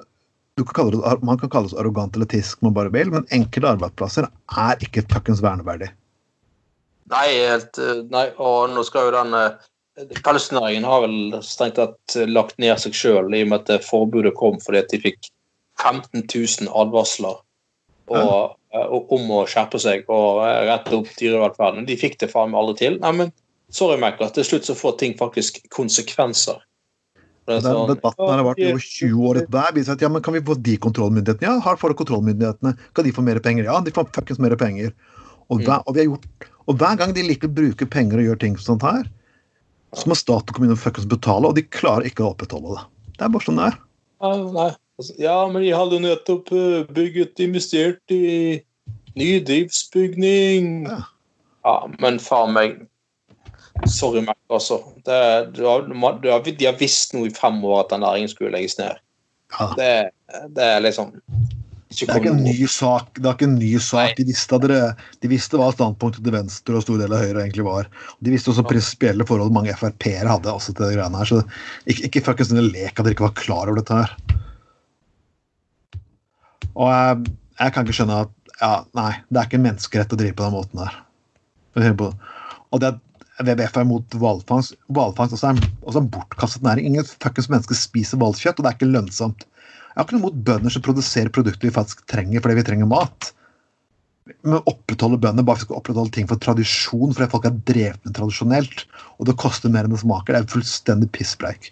kan det, man kan kalle det arrogant eller tisk, man bare vil, men enkelte arbeidsplasser er ikke takkens verneverdig. Nei, helt, eh, nei, og nå skal jo den Pelsnæringen har vel strengt tatt eh, lagt ned seg sjøl i og med at forbudet kom fordi de fikk 15 000 advarsler og, ja. og, om å skjerpe seg og eh, rette opp dyrevelferden. De fikk det faen meg aldri til. Nei, men sorry, at til slutt så får ting faktisk konsekvenser. Det Den sånn, debatten har vært i over 20 år. hver. viser at, ja, men Kan vi få de kontrollmyndighetene? Ja, har får kontrollmyndighetene. Kan de få mer penger? Ja, de får fuckings mer penger. Og hver, og, vi har gjort, og hver gang de liker å bruke penger og gjøre ting sånt her, så må stat og kommune fuckings betale, og de klarer ikke å opprettholde det. Det er bare sånn det er. Ja, nei. Altså, Ja, men de hadde jo nettopp eh, bygget, investert i ny driftsbygning. Ja. Ja, men faen meg Sorry, Mac, altså. Det, du har, du har, de har visst nå i fem år at den næringen skulle legges ned. Ja. Det, det er liksom Det er ikke en ny sak. Det er ikke en ny sak. De visste, dere, de visste hva standpunktet til venstre og stor del av høyre egentlig var. De visste også prinsipielle forhold mange Frp-ere hadde også til de greiene her. Så ikke, ikke fuckings lek at dere ikke var klar over dette her. Og jeg, jeg kan ikke skjønne at ja, nei, det er ikke menneskerett å drive på den måten der. Og det at WWF er mot hvalfangst Hvalfangst også er også en bortkastet næring. Ingen fuckings mennesker spiser hvalkjøtt, og det er ikke lønnsomt. Jeg har ikke noe mot bønder som produserer produkter vi faktisk trenger fordi vi trenger mat. Men opprettholde bønder bare for å opprettholde ting for tradisjon, fordi folk er drevet med tradisjonelt, og det koster mer enn det smaker, det er fullstendig pisspreik.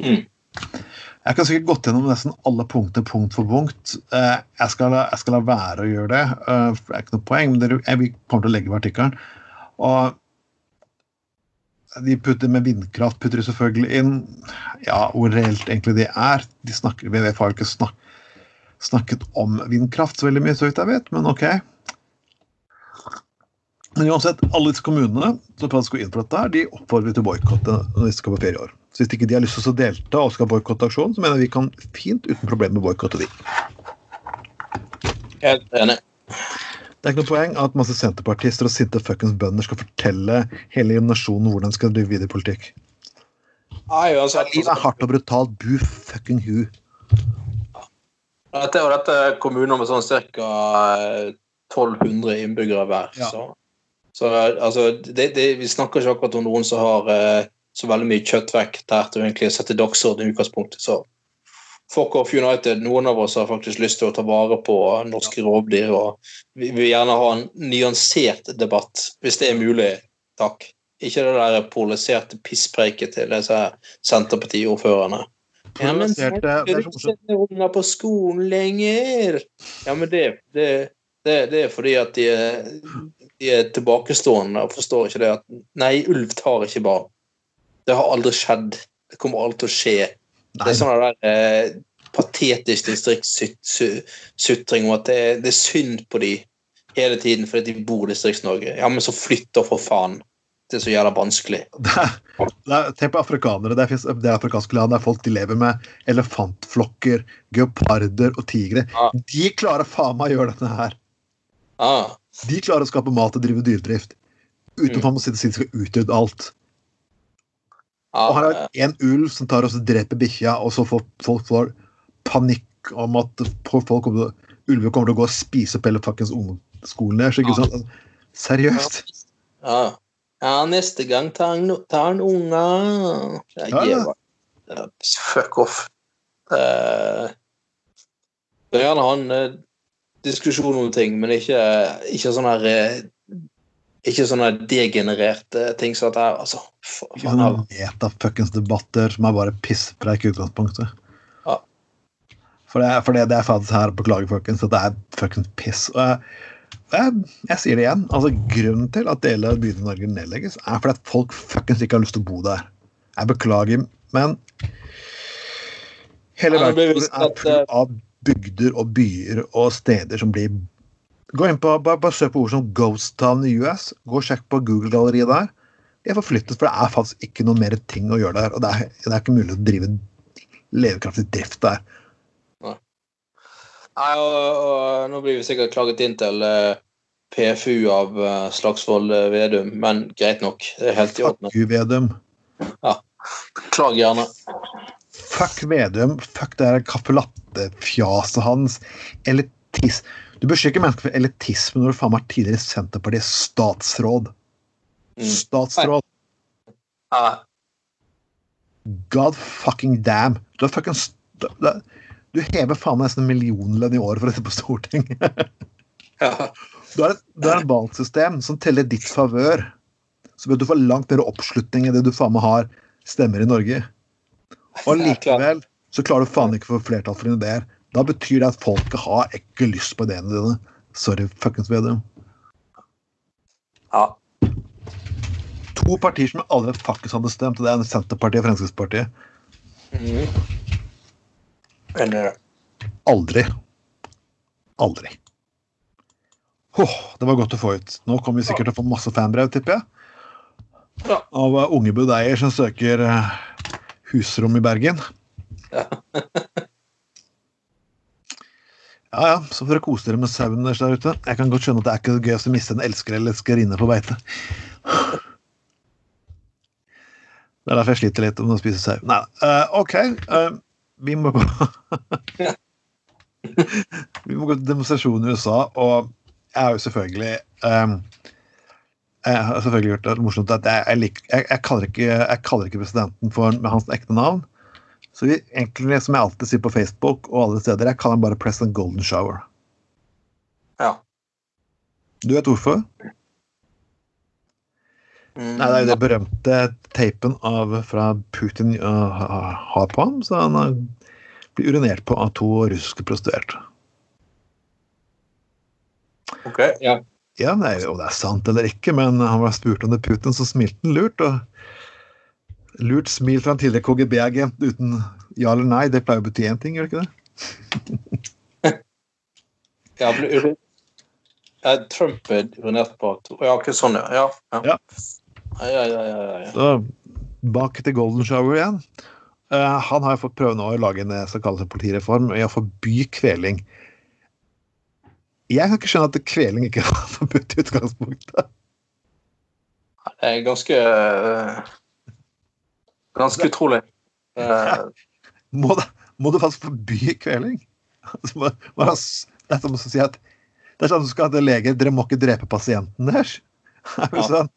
Mm. Jeg kan sikkert gått gjennom nesten alle punktene punkt for punkt. Eh, Jeg skal, jeg skal la være å gjøre det, eh, for det er ikke noe poeng, men jeg vi kommer til å legge ved artikkelen. Og de putter med vindkraft putter de selvfølgelig inn. Ja, hvor reelt egentlig det er. De snakker, WWF har ikke snak, snakket om vindkraft så veldig mye, så vidt jeg vet, men ok. Men uansett, alle disse kommunene som faktisk går inn for dette, her, de oppfordrer til boikott når de skal på ferie år. Så hvis ikke de har lyst til å delta og skal boikotte aksjonen, så mener jeg vi kan fint uten problemer boikotte de. Helt enig. Det er ikke noe poeng at masse senterpartister og sinte fuckings bønder skal fortelle hele nasjonen hvordan de skal drive videre politikk. Nei, altså, Livet er hardt og brutalt. Bu fucking hu. Dette, og dette er kommuner med sånn ca. 1200 innbyggere hver. Ja. Så, så altså, det, det, vi snakker ikke akkurat om noen som har eh, så veldig mye kjøttvekt der til å sette dagsorden i utgangspunktet. Så fuck off United. Noen av oss har faktisk lyst til å ta vare på norske rovdyr. og Vi vi vil gjerne ha en nyansert debatt, hvis det er mulig. Takk. Ikke det der polariserte pisspreiket til disse Senterparti-ordførerne. Ja, men Senterpartiet er ikke unger på skolen lenger? Ja, men det, det, det, det er fordi at de er, de er tilbakestående og forstår ikke det at Nei, ulv tar ikke barn. Det har aldri skjedd. Det kommer aldri til å skje. Det er sånn der eh, patetisk distriktssutring om at det, det er synd på de hele tiden fordi de bor i Distrikts-Norge. Ja, men så flytter for faen. Det er så jævla vanskelig. <laughs> det det tenk på afrikanere. Det er, det er afrikanske land der folk de lever med elefantflokker, geoparder og tigre. Ah. De klarer faen meg å gjøre dette her. Ah, De klarer å skape mat og drive dyredrift. Uten Mm. at man må si de skal utrydde alt. Og her er en ulv som tar og dreper bikkja, og så får folk får panikk om at folk kommer ulver kommer til å gå og spise opp hele fuckings ungdomsskolen deres. Ikke Ja. sant? Seriøst. ja. Ja, neste gang tar han, tar han unger. Ja, Ja, fuck off. Uh, det er gjerne han eh, diskusjon om ting, men ikke, ikke sånn her eh, Ikke sånne degenererte ting som dette her, altså. Ikke sånne meta-fuckings debatter som er bare pisspreik i utgangspunktet. Ja. For, det, for det, det er faktisk her, beklager folkens, at det er fuckings piss. Og jeg, jeg, jeg sier det igjen, altså grunnen til at deler av byen i Norge nedlegges, er fordi at folk fuckings ikke har lyst til å bo der. Jeg beklager, men hele verden er full av bygder og byer og steder som blir Gå inn på, bare, bare søk på ord som Ghost Town i US. Gå og sjekk på Google-galleriet der. De er forflyttet, for det er faktisk ikke noe mer ting å gjøre der. Og det er, det er ikke mulig å drive levekraftig drift der. Nei, og, og nå blir vi sikkert klaget inn til uh, PFU av uh, Slagsvold uh, Vedum, men greit nok. Det er helt i orden. Fuck you, Vedum. Klag gjerne. Fuck Vedum. Fuck det her caffè latte-fjaset hans. Elitis. Du beskylder mennesker for elitisme når du faen meg er tidligere Senterpartiets statsråd. Mm. Statsråd. God fucking damn. Du er fucking du- hever faen meg nesten en millionlønn i året for å sitte på Stortinget. <laughs> Du har et, du har et valgsystem som teller ditt favør. Så bør du få langt mer oppslutning enn det du faen meg har stemmer i Norge. Og <laughs> likevel så klarer du faen ikke å få flertall for dine ideer. Da betyr det at folket har ikke lyst på ideene dine. Sorry, fuckings Vedum. ja. To partier som alle fuckings hadde stemt, det er Senterpartiet og Fremskrittspartiet. Mm. Eller. Aldri. Aldri. Oh, det var godt å få ut. Nå kommer vi sikkert til å få masse fanbrev, tipper jeg. Ja. Av eh, unge budeier som søker eh, husrom i Bergen. Ja. <laughs> Ja ja, så får dere kose dere med sauen deres der ute. Jeg kan godt skjønne at det er ikke gøy å miste en elsker eller elskerinne på beite. Det er derfor jeg sliter litt med å spise sau. Nei, uh, OK. Uh, vi må gå <laughs> Vi må gå til demonstrasjon i USA, og jeg har jo selvfølgelig um, Jeg har selvfølgelig gjort det morsomt at jeg, jeg, lik- jeg, jeg, kaller ikke, kaller ikke presidenten for med hans ekte navn. Så vi, egentlig, som jeg alltid sier på Facebook og alle steder, jeg kaller den bare President Golden Shower. Ja. Du vet hvorfor? Mm, Nei, det er jo det berømte tapen av, fra Putin uh, har på ham, så han blir urinert på av to russiske prostituerte. Ok, ja. Ja, nei, og det er sant eller ikke, men han var spurt om det Putin, så smilte han lurt. og Lurt smil fra en tidligere KGB-agent uten ja eller nei, det pleier å bety én ting, gjør det ikke det? ja, ja, Trump er urinert på Ja, ikke sånn, ja. Ja, ja. Ja. Ja. Så bak til Golden Shower igjen. Uh, han har fått prøve nå å lage en såkalt kalles en politireform i å forby kveling. Jeg kan ikke skjønne at kveling ikke <laughs> var forbudt i utgangspunktet. Det er ganske eh, Ganske utrolig. Uh, <laughs> Må det, må du faktisk forby kveling? <laughs> Altså, det er som å si at det er sånn du skal til lege, dere må ikke drepe pasienten deres. <laughs> Er Ja. sånn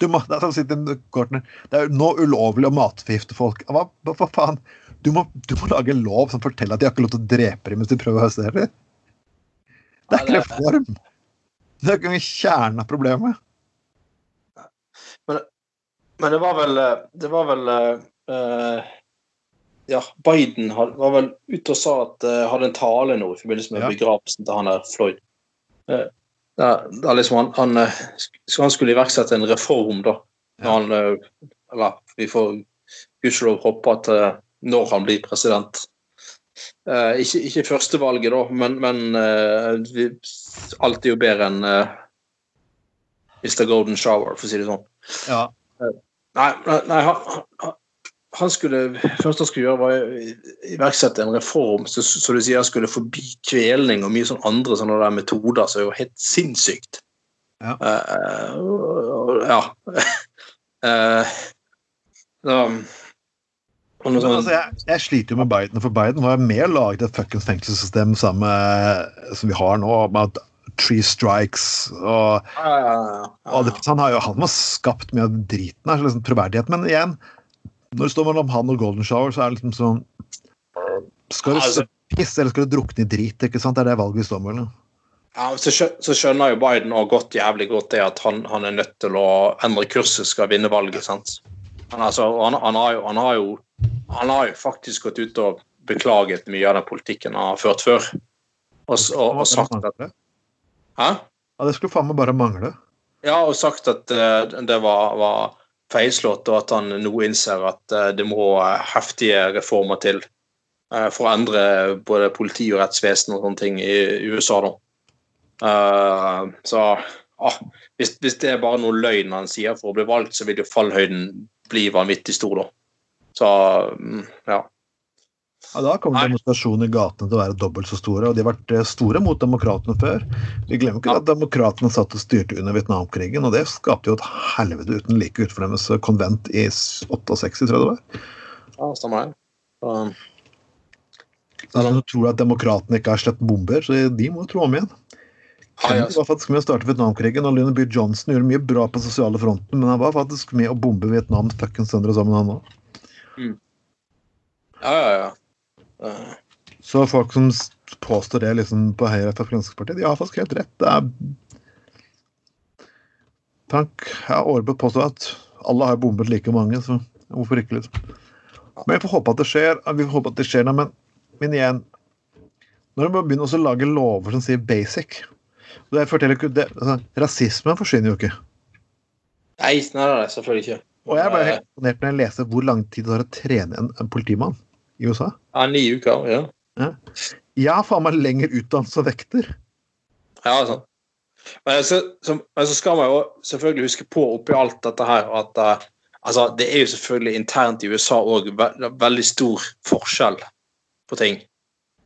du må, det er som til kortene, det er nå ulovlig å matforgifte folk. Hva, hva, faen? Du må, du må lage en lov som forteller at de har ikke lov til å drepe dem mens de prøver å høste dem. Det er ikke reform. Det er ikke kjernen av problemet. Men det var vel eh, Det var vel uh, Ja, Biden var vel ute og sa at uh, hadde en tale nå i forbindelse med Ja. begravelsen til han der Floyd. Uh, der, der liksom han, han, han skulle iverksette en reform, da. Når han, eller vi får gudskjelov håpe at når han blir president. Uh, ikke, ikke førstevalget, da, men, men uh, vi, alt er jo bedre enn uh, Mr. Golden Shower, for å si det sånn. Ja. Nei, nei, han, han- han skulle først han skulle gjøre, var å iverksette en reform så, så du sier skulle forby kvelning og mye sånn andre sånne der metoder som er jo helt sinnssykt. Ja. Uh, ja. Uh, <laughs> så, Men altså, jeg, jeg sliter jo med Biden, for Biden var mer med og laget et fuckings fengselssystem sammen med, som vi har nå, med at Tree Strikes og, og det, Han har jo han har skapt mye av driten her, så liksom troverdighet. Men igjen, når det står mellom han og Golden Shower, så er det liksom sånn Skal du Altså- pisse, eller skal du drukne i drit? ikke sant? Det er det valget vi står mellom. Ja, så, så skjønner jo Biden også godt jævlig godt det at han, han er nødt til å endre kurset skal vinne valget. sant? Han, altså, han, han, har jo, han, har jo, han har jo faktisk gått ut og beklaget mye av den politikken han har ført før. Og, og, og sagt at Hæ? Ja, det skulle faen meg bare mangle. Ja, og sagt at uh, det var, var feilslått, og at han nå innser at uh, det må eh, heftige reformer til uh, for å endre både politi og rettsvesen og sånne ting i USA. da. Så ah, hvis, hvis det er bare noe løgn han sier for å bli valgt, så vil jo fallhøyden bli vanvittig stor, da. Så mm, ja. Ja, Da kommer Nei. demonstrasjonene i gatene til å være dobbelt så store, og de har vært eh, store mot demokratene før. Vi glemmer ikke Ja. at demokratene satt og styrte under Vietnamkrigen, og det skapte jo et helvete uten like utenfor deres konvent i 68, tror jeg det var. ja stemmer det. Um, Så de tror at demokratene ikke har slett bomber, så de må jo tro om igjen. Kennedy var faktisk med å starte Vietnamkrigen, og Lyndon B. Johnson gjorde mye bra på sosiale fronten, men han var faktisk med å bombe Vietnam fuckings sønder og sammen, han òg. ja, ja, ja. Så folk som påstår det liksom på Høyre etter Fremskrittspartiet, de har faktisk helt rett. Det er Tank har Aarberg påstå at alle har bombet like mange, så hvorfor ikke, liksom. Men vi får håpe at det skjer. Vi får håpe at det skjer, nei, men, men igjen Når de begynner å lage lover som sier basic det forteller ikke, det, altså, Rasismen forsvinner jo ikke. Nei, snarere selvfølgelig ikke. Og jeg bare helt imponert når jeg leser hvor lang tid det tar å trene en, en politimann i USA. Ja, ni uker, ja. Jeg har faen meg lenger utdannelse som vekter. Ja, sånn. Men så, så, men så skal man jo selvfølgelig huske på oppi alt dette her at uh, altså, det er jo selvfølgelig internt i USA òg ve veldig stor forskjell på ting.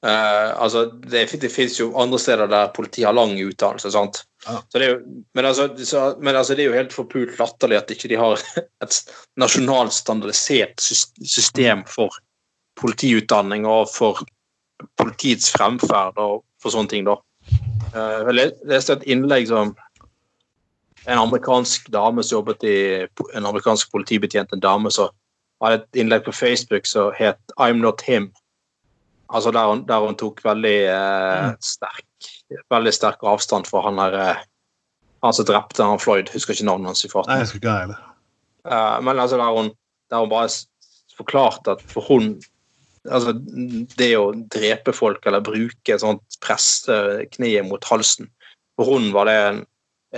Uh, altså, det, det fins jo andre steder der politiet har lang utdannelse. sant? Ja. Så det er jo, men, altså, så, men altså, det er jo helt forpult latterlig at ikke de har <laughs> et nasjonalt standardisert system for politiutdanning og for politiets fremferd og for sånne ting. da. Eh, Jeg leste et innlegg som en amerikansk dame som jobbet i en amerikansk politibetjent, en dame som hadde et innlegg på Facebook som het 'I'm not him'. Altså Der hun, der hun tok veldig eh, sterk veldig sterk avstand fra han her eh, han som drepte han Floyd. Husker ikke navnet hans i farten. Nei, jeg skulle ikke heller. Eh, men altså der hun, der hun bare forklarte at for hun altså Det å drepe folk eller bruke et sånt presse kneet mot halsen For hun var det en,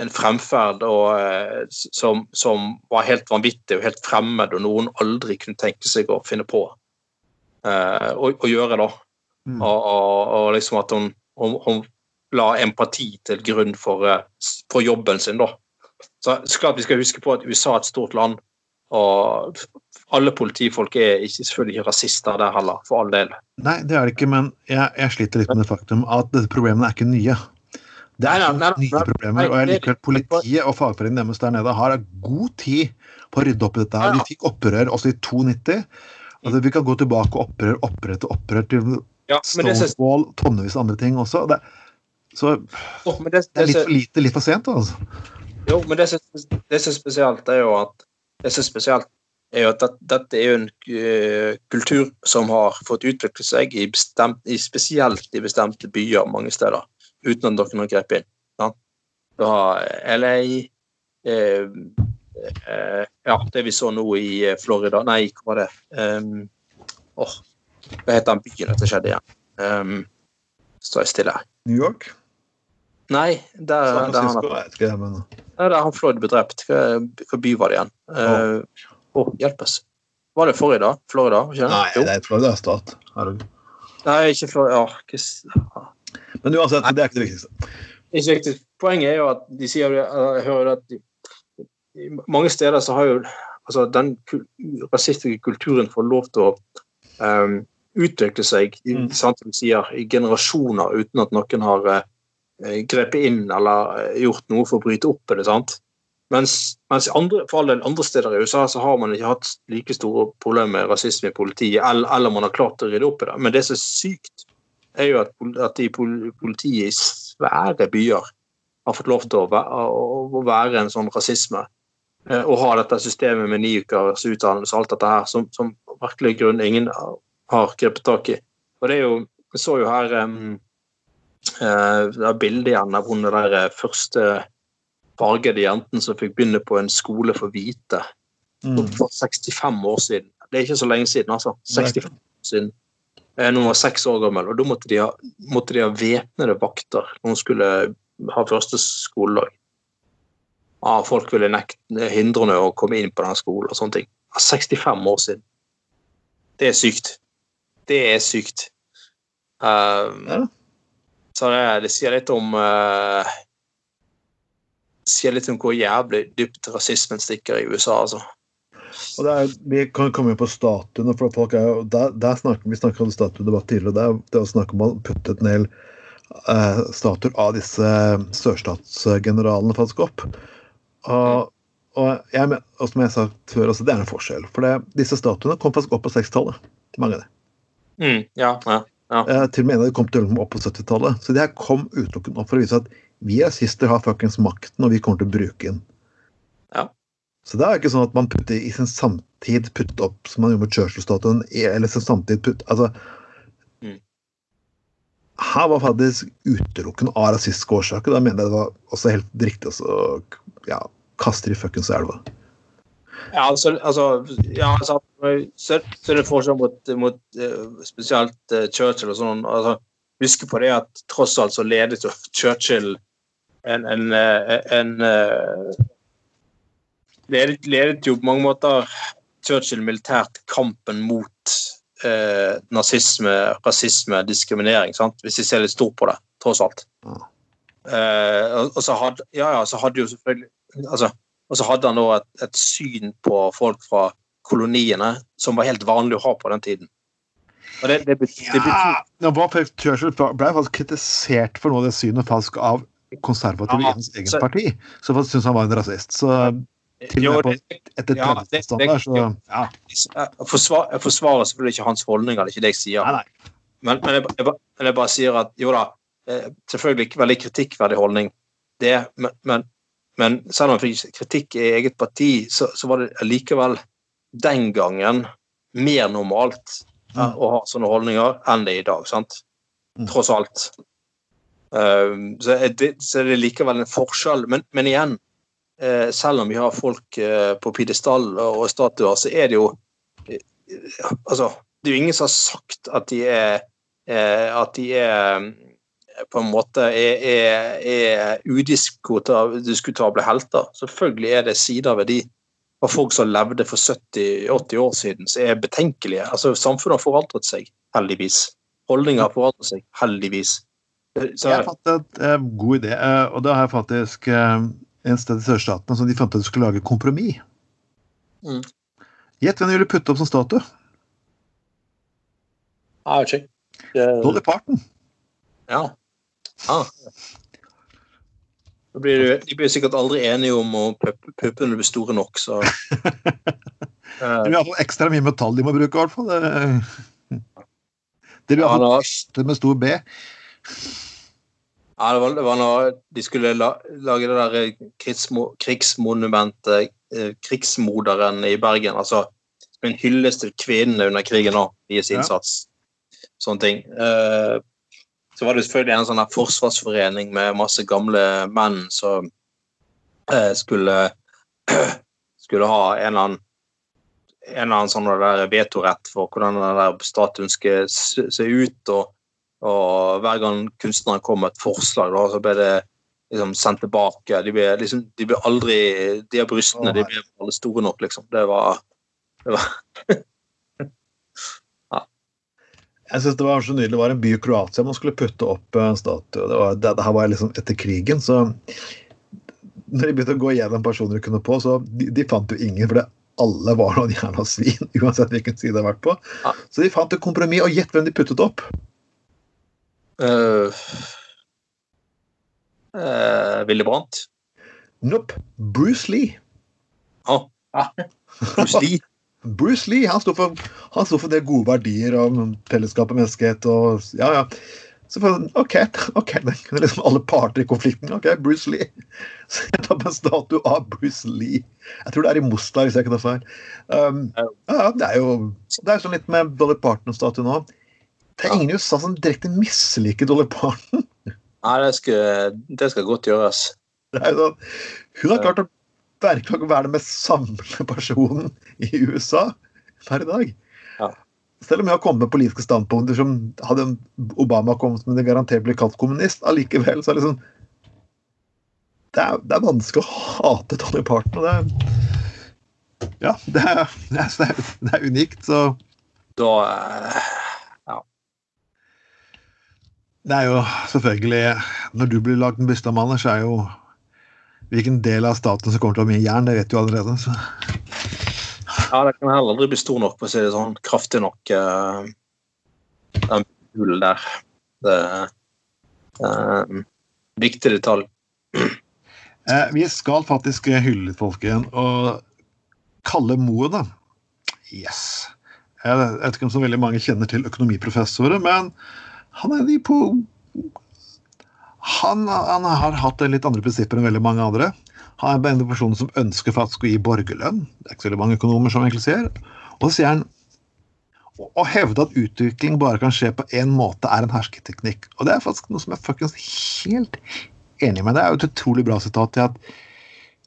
en fremferd og, eh, som, som var helt vanvittig og helt fremmed, og noen aldri kunne tenke seg å finne på uh, å, å gjøre. da. Mm. Og, og, og liksom at hun, hun, hun la empati til grunn for, eh, for jobben sin. da. Så, så klart Vi skal huske på at USA er et stort land, og alle politifolk er ikke, selvfølgelig ikke rasister der heller, for all del. Nei, det er det ikke, men jeg, jeg sliter litt med det faktum at disse problemene er ikke nye. Det er Nei, nei, nei, nye problemer, og jeg liker at politiet og fagforeningen deres der nede har god tid på å rydde opp i dette. her. De fikk opprør også i 92. Altså, vi kan gå tilbake og opprør, opprør til opprør til Ja, Stonewall, tonnevis av andre ting også. Det, så det, er litt for lite, litt for sent, altså. Jo, men det som er spesielt, er jo at det som er spesielt er jo at dette er jo en eh, kultur som har fått utvikle seg i, bestemt, i spesielt i bestemte byer mange steder, uten at noen har grepet inn. Ja. Du har LA eh, eh, Ja, det vi så nå i eh, Florida Nei, hva var det? Um, åh, hva heter den byen dette skjedde igjen? Um, står jeg stille her. New York? Nei, der, San der han Det er vet ikke, men ja, der han Floyd ble drept. Hva, hva by var det igjen? Eh, Å, hjelpes. Var det Florida? Florida? Nei, Jo. det er Florida stat. Herregud. Nei, ikke Florida. Ja, Men uansett, det er ikke det viktigste. ikke viktig. Poenget er jo at de sier jeg hører at de, mange steder så har jo altså den rasistiske kulturen fått lov til å um, utvikle seg i, Mm. sant, sier, i generasjoner uten at noen har eh, grepet inn eller eh, gjort noe for å bryte opp det. sant? Mens, mens andre, for all del andre steder i USA så har man ikke hatt like store problemer med rasisme i politiet, eller, eller man har klart å rydde opp i det. Men det som er sykt, er jo at, at i politiet i svære byer har fått lov til å å være en sånn rasisme. Eh, og ha dette systemet med ni ukers utdannelse og alt dette her, som, som virkelig grunn ingen har grepet tak i. Og det er jo, Jeg så jo her um, uh, bildet igjen av hun der eh, første fargede jenten som fikk begynne på en skole for hvite mm. for 65 år siden. Det er ikke så lenge siden, altså. 65 år siden. Når hun var seks år gammel. Og da måtte de ha, måtte de ha væpnede vakter når hun skulle ha første skoledag ah, folk ville nekte, hindre henne å komme inn på den skolen og sånne ting. 65 år siden. Det er sykt. Det er sykt. Um, ja. Så det, det, sier litt om uh, sier litt om hvor jævlig dypt rasismen stikker i USA, altså. Og er, vi kan komme inn på statuene, for folk er jo, der, der snakker, Vi snakket om statuedebatt tidligere. Det er, det er å snakke om å putte en hel uh, statuer av disse sørstatsgeneralene faktisk opp. Og, og, jeg, og som jeg sa før, altså, det er en forskjell. For det, disse statuene kom faktisk opp på 60-tallet. Mange av dem. Mm, ja, ja, ja. Eh, til og med en av de kom til opp på 70-tallet. Så det her kom utelukkende opp for å vise at vi assister har fuckings makten, og vi kommer til å bruke den. Ja. Så det er ikke sånn at man putter i sin samtid putter opp som man gjorde med Churchill-statuen, eller sin samtid putt, altså, mm. Her var faktisk utelukkende av rasistiske årsaker. Da mener jeg det var også helt riktig å ja, kaster i fuckings elva. Ja, altså, altså, ja, altså så, så det forskjell mot, mot uh, spesielt uh, Churchill og sånn. Altså, husk på det at tross alt så ledet jo Churchill en, en, en, en ledet, ledet, jo på mange måter Churchill militært kampen mot nazisme, rasisme, diskriminering. Sant? Hvis vi ser litt stort på det, tross alt. Eh, og, og så hadde, ja, ja, så hadde jo selvfølgelig altså, Og så hadde han da et, et, syn på folk fra koloniene som var helt vanlig å ha på den tiden. Og det, det, betyr, det betyr... Ja, Churchill ble faktisk kritisert for noe av det synet falsk av konservative ja, i hans egen så, parti, som syntes han var en rasist. Så til og med på, etter ja, det, så ja. Jeg forsvarer, jeg forsvarer selvfølgelig ikke hans holdninger, det er ikke det jeg sier. Nei, nei. Men, men jeg, jeg, jeg, bare sier at jo da, Eh, selvfølgelig ikke veldig kritikkverdig holdning, det, men, men, men selv om han fikk kritikk i eget parti, så, så, var det likevel den gangen mer normalt mm. å ha sånne holdninger enn det er i dag. sant? Mm. Tross alt. Um, så, er det, så, er det, likevel en forskjell. Men, men igjen, uh, selv om vi har folk uh, på pidestall og statuer, så er det jo uh, Altså, det er jo ingen som har sagt at de er at de er på en måte er, er, er udiskutable helter. Selvfølgelig er det sider ved de av folk som levde for 70-80 år siden, som er betenkelige. Altså, Samfunnet har forandret seg, heldigvis. Holdninger har forandret seg, heldigvis. Så, jeg fant en uh, god idé, uh, og da har jeg faktisk uh, en sted i sørstatene som de fant at de skulle lage kompromiss. Mm. Gjett hvem de ville putte opp som statue? Ah, okay. Dolly Parton. Ja. Ah. Blir de blir sikkert aldri enige om om puppene blir store nok, så Det blir iallfall ekstra mye metall de må bruke, i hvert fall. Det, blir iallfall ja, med stor B. Ja, det var, det var når de skulle la, lage det der krigsmo, krigsmonumentet, eh, krigsmoderen i Bergen. Altså en hyllest til kvinnene under krigen og deres innsats. Ja. Sånne ting. Uh, så var det selvfølgelig en sånn forsvarsforening med masse gamle menn som eh, skulle, <clears throat> skulle ha en eller annen en eller annen sånn der vetorett for hvordan den der statuen skal se ut. Og, og, hver gang kunstneren kom med et forslag, da, så ble det liksom sendt tilbake. De ble, liksom, de ble aldri De av brystene de ble aldri store nok, liksom. Det var, det var <laughs> Jeg synes Det var så nydelig. Det var en by i Kroatia man skulle putte opp en statue. Det, var, det, det her var liksom etter krigen, så når de begynte å gå igjennom personer de kunne på, så de, de fant jo ingen. for det alle var noen jævla svin, <laughs> uansett hvilken side de har vært på. Så de fant et kompromiss, og gjett hvem de puttet opp? Uh, uh, Ville Brandt? Nope. Bruce Lee. Oh. Ah. Bruce Lee. Bruce Lee han sto for, han sto for det gode verdier om fellesskap og menneskehet. og ja, ja. Så for, OK, ok, <laughs> det er liksom alle parter i konflikten. OK, Bruce Lee. <laughs> Så jeg tar på en statue av Bruce Lee. Jeg tror det er i Mostar, hvis jeg ikke tar feil. Um, ja, det er jo det er sånn litt med Dolly Parton-statuen òg. Det er ingen i USA som direkte misliker Dolly Parton. <laughs> Nei, det skal, det skal godt gjøres. Sånn, hun har klart å virkelig være den mest samlende <laughs> personen i USA per i dag. Ja. Selv om jeg har kommet med politiske standpunkter som hadde Obama kommet med det garantert ble kalt kommunist, allikevel så er det liksom det er, det er vanskelig å hate Tony Parton. og det er, ja, det er, det er, det er unikt, så Da eh, Ja. Det er jo selvfølgelig Når du blir lagd en byste av mannen, så er jo hvilken del av staten som kommer til å ha mye jern, det vet du allerede. Så. Ja, det kan heller aldri bli stor nok, for å si det sånn. Kraftig nok. Uh, den hulen der. Det er uh, viktig detalj. Eh, vi skal faktisk hylle litt folk igjen. Og Kalle Moen, da. Yes. Jeg vet ikke om så veldig mange kjenner til økonomiprofessorer, men han er de på han, han, har hatt litt andre prinsipper enn veldig mange andre. Han er en person som ønsker for at skulle gi borgerlønn. Det er ikke så veldig mange økonomer som egentlig sier. Og så sier han å hevde at utvikling bare kan skje på én måte, er en hersketeknikk. Og det er faktisk noe som jeg faktisk helt enig med. Det er jo et utrolig bra sitat til at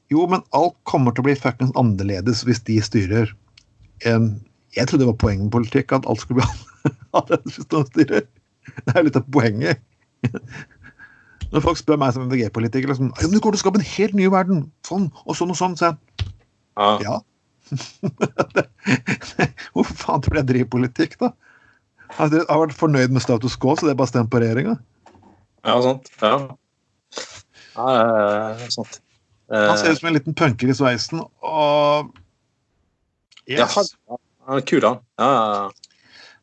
jo, men alt kommer til å bli fuckings annerledes hvis de styrer. Jeg trodde det var poenget med politikk, at alt skulle bli <laughs> annerledes hvis noen styrer. Det er jo litt av poenget. Når folk spør meg som MDG-politiker liksom, ja, du kommer til å skape en helt ny verden, sånn og sånn og sånn, så jeg Ja. ja. <laughs> Hvorfor faen tror du jeg driver politikk, da? Har jeg har vært fornøyd med status quo, så det er bare stemt på regjeringa. Ja, sant. Ja. ja sant. Han ser Eh, ut som en liten punker i sveisen, og ja, yes. kul, han. Ja, ja, ja.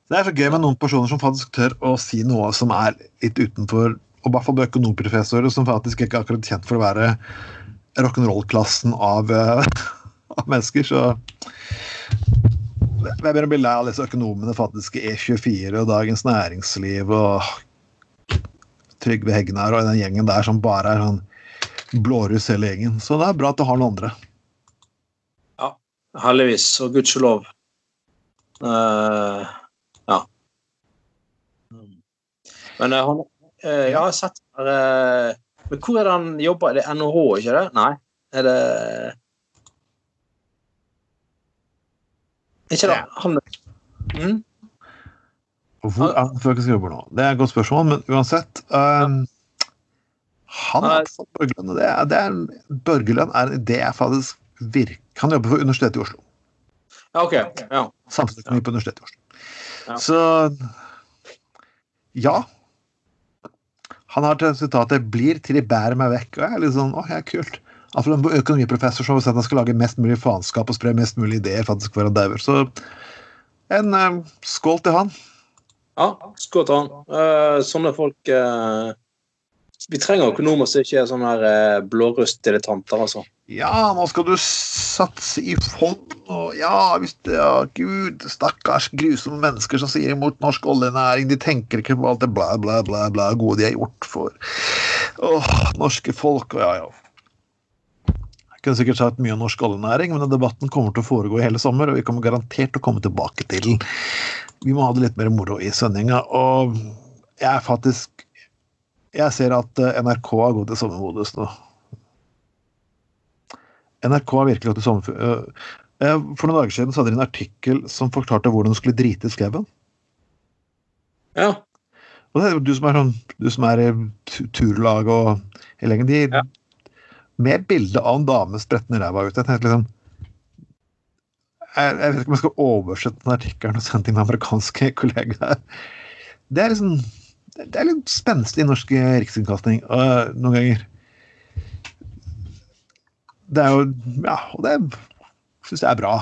Det er så gøy med noen personer som faktisk tør å si noe som er litt utenfor Og i hvert fall økonomprofessorer som faktisk ikke er akkurat kjent for å være rock'n'roll-klassen av, eh, <laughs> av mennesker. Så jeg begynner å bli lei av disse økonomene faktisk i E24 og Dagens Næringsliv og Trygve Hegnar og den gjengen der som bare er sånn blåruss hele gjengen. Så det er bra at du har noen andre. Ja, Heldigvis, og gudskjelov. Uh, ja. Men uh, han jeg har sett uh, Men hvor er det han jobber? Er det NHH, ikke det? Nei? Er det Ikke det? Han mm? Hvor er han som jobber nå? Det er et godt spørsmål, men uansett um, Han har fått Børgelønn. det er, det er, Børgelønn er en idé jeg faktisk virker Han jobber for Universitetet i Oslo. Ja, OK. Ja. Samfunnsøkonomi på Universitetet i Oslo. Ja. Så ja. Han har til sitatet 'blir til de bærer meg vekk'. Og jeg er litt sånn, åh, ja, kult. Altså, en økonomiprofessor som har sagt at han skal lage mest mulig faenskap og spre mest mulig ideer faktisk for han dauer. Så en eh, skål til han. ja skål til han. Uh, sånne folk uh, Vi trenger økonomer som ikke er sånne uh, blårustdilettanter, altså. Ja, nå skal du satse i fond, og ja, hvis det ja, Gud, stakkars grusomme mennesker som sier imot norsk oljenæring, de tenker ikke på alt det bla, bla, bla, bla gode de har gjort for åh, norske folk, og ja, ja. Jeg kunne sikkert sagt mye om norsk oljenæring, men debatten kommer til å foregå i hele sommer, og vi kommer garantert til å komme tilbake til den. Vi må ha det litt mer moro i sendinga, og jeg er faktisk Jeg ser at eh, NRK har gått i sommermodus nå. NRK har virkelig gått i sommer... øh, For noen dager siden så hadde de en artikkel som forklarte hvordan du skulle drite i skauen. Ja. Og det er jo du som er sånn Du som er i tu- turlag og hele gjengen, de Ja. Med bilde av en dame sprettende ræva ut. Jeg tenkte liksom jeg, jeg vet ikke om jeg skal oversette den artikkelen og sende til mine amerikanske <laughs> kollegaer. Det er liksom Det er litt spenstig i norsk rikskringkasting noen ganger. Det er jo Ja, og det syns jeg er bra.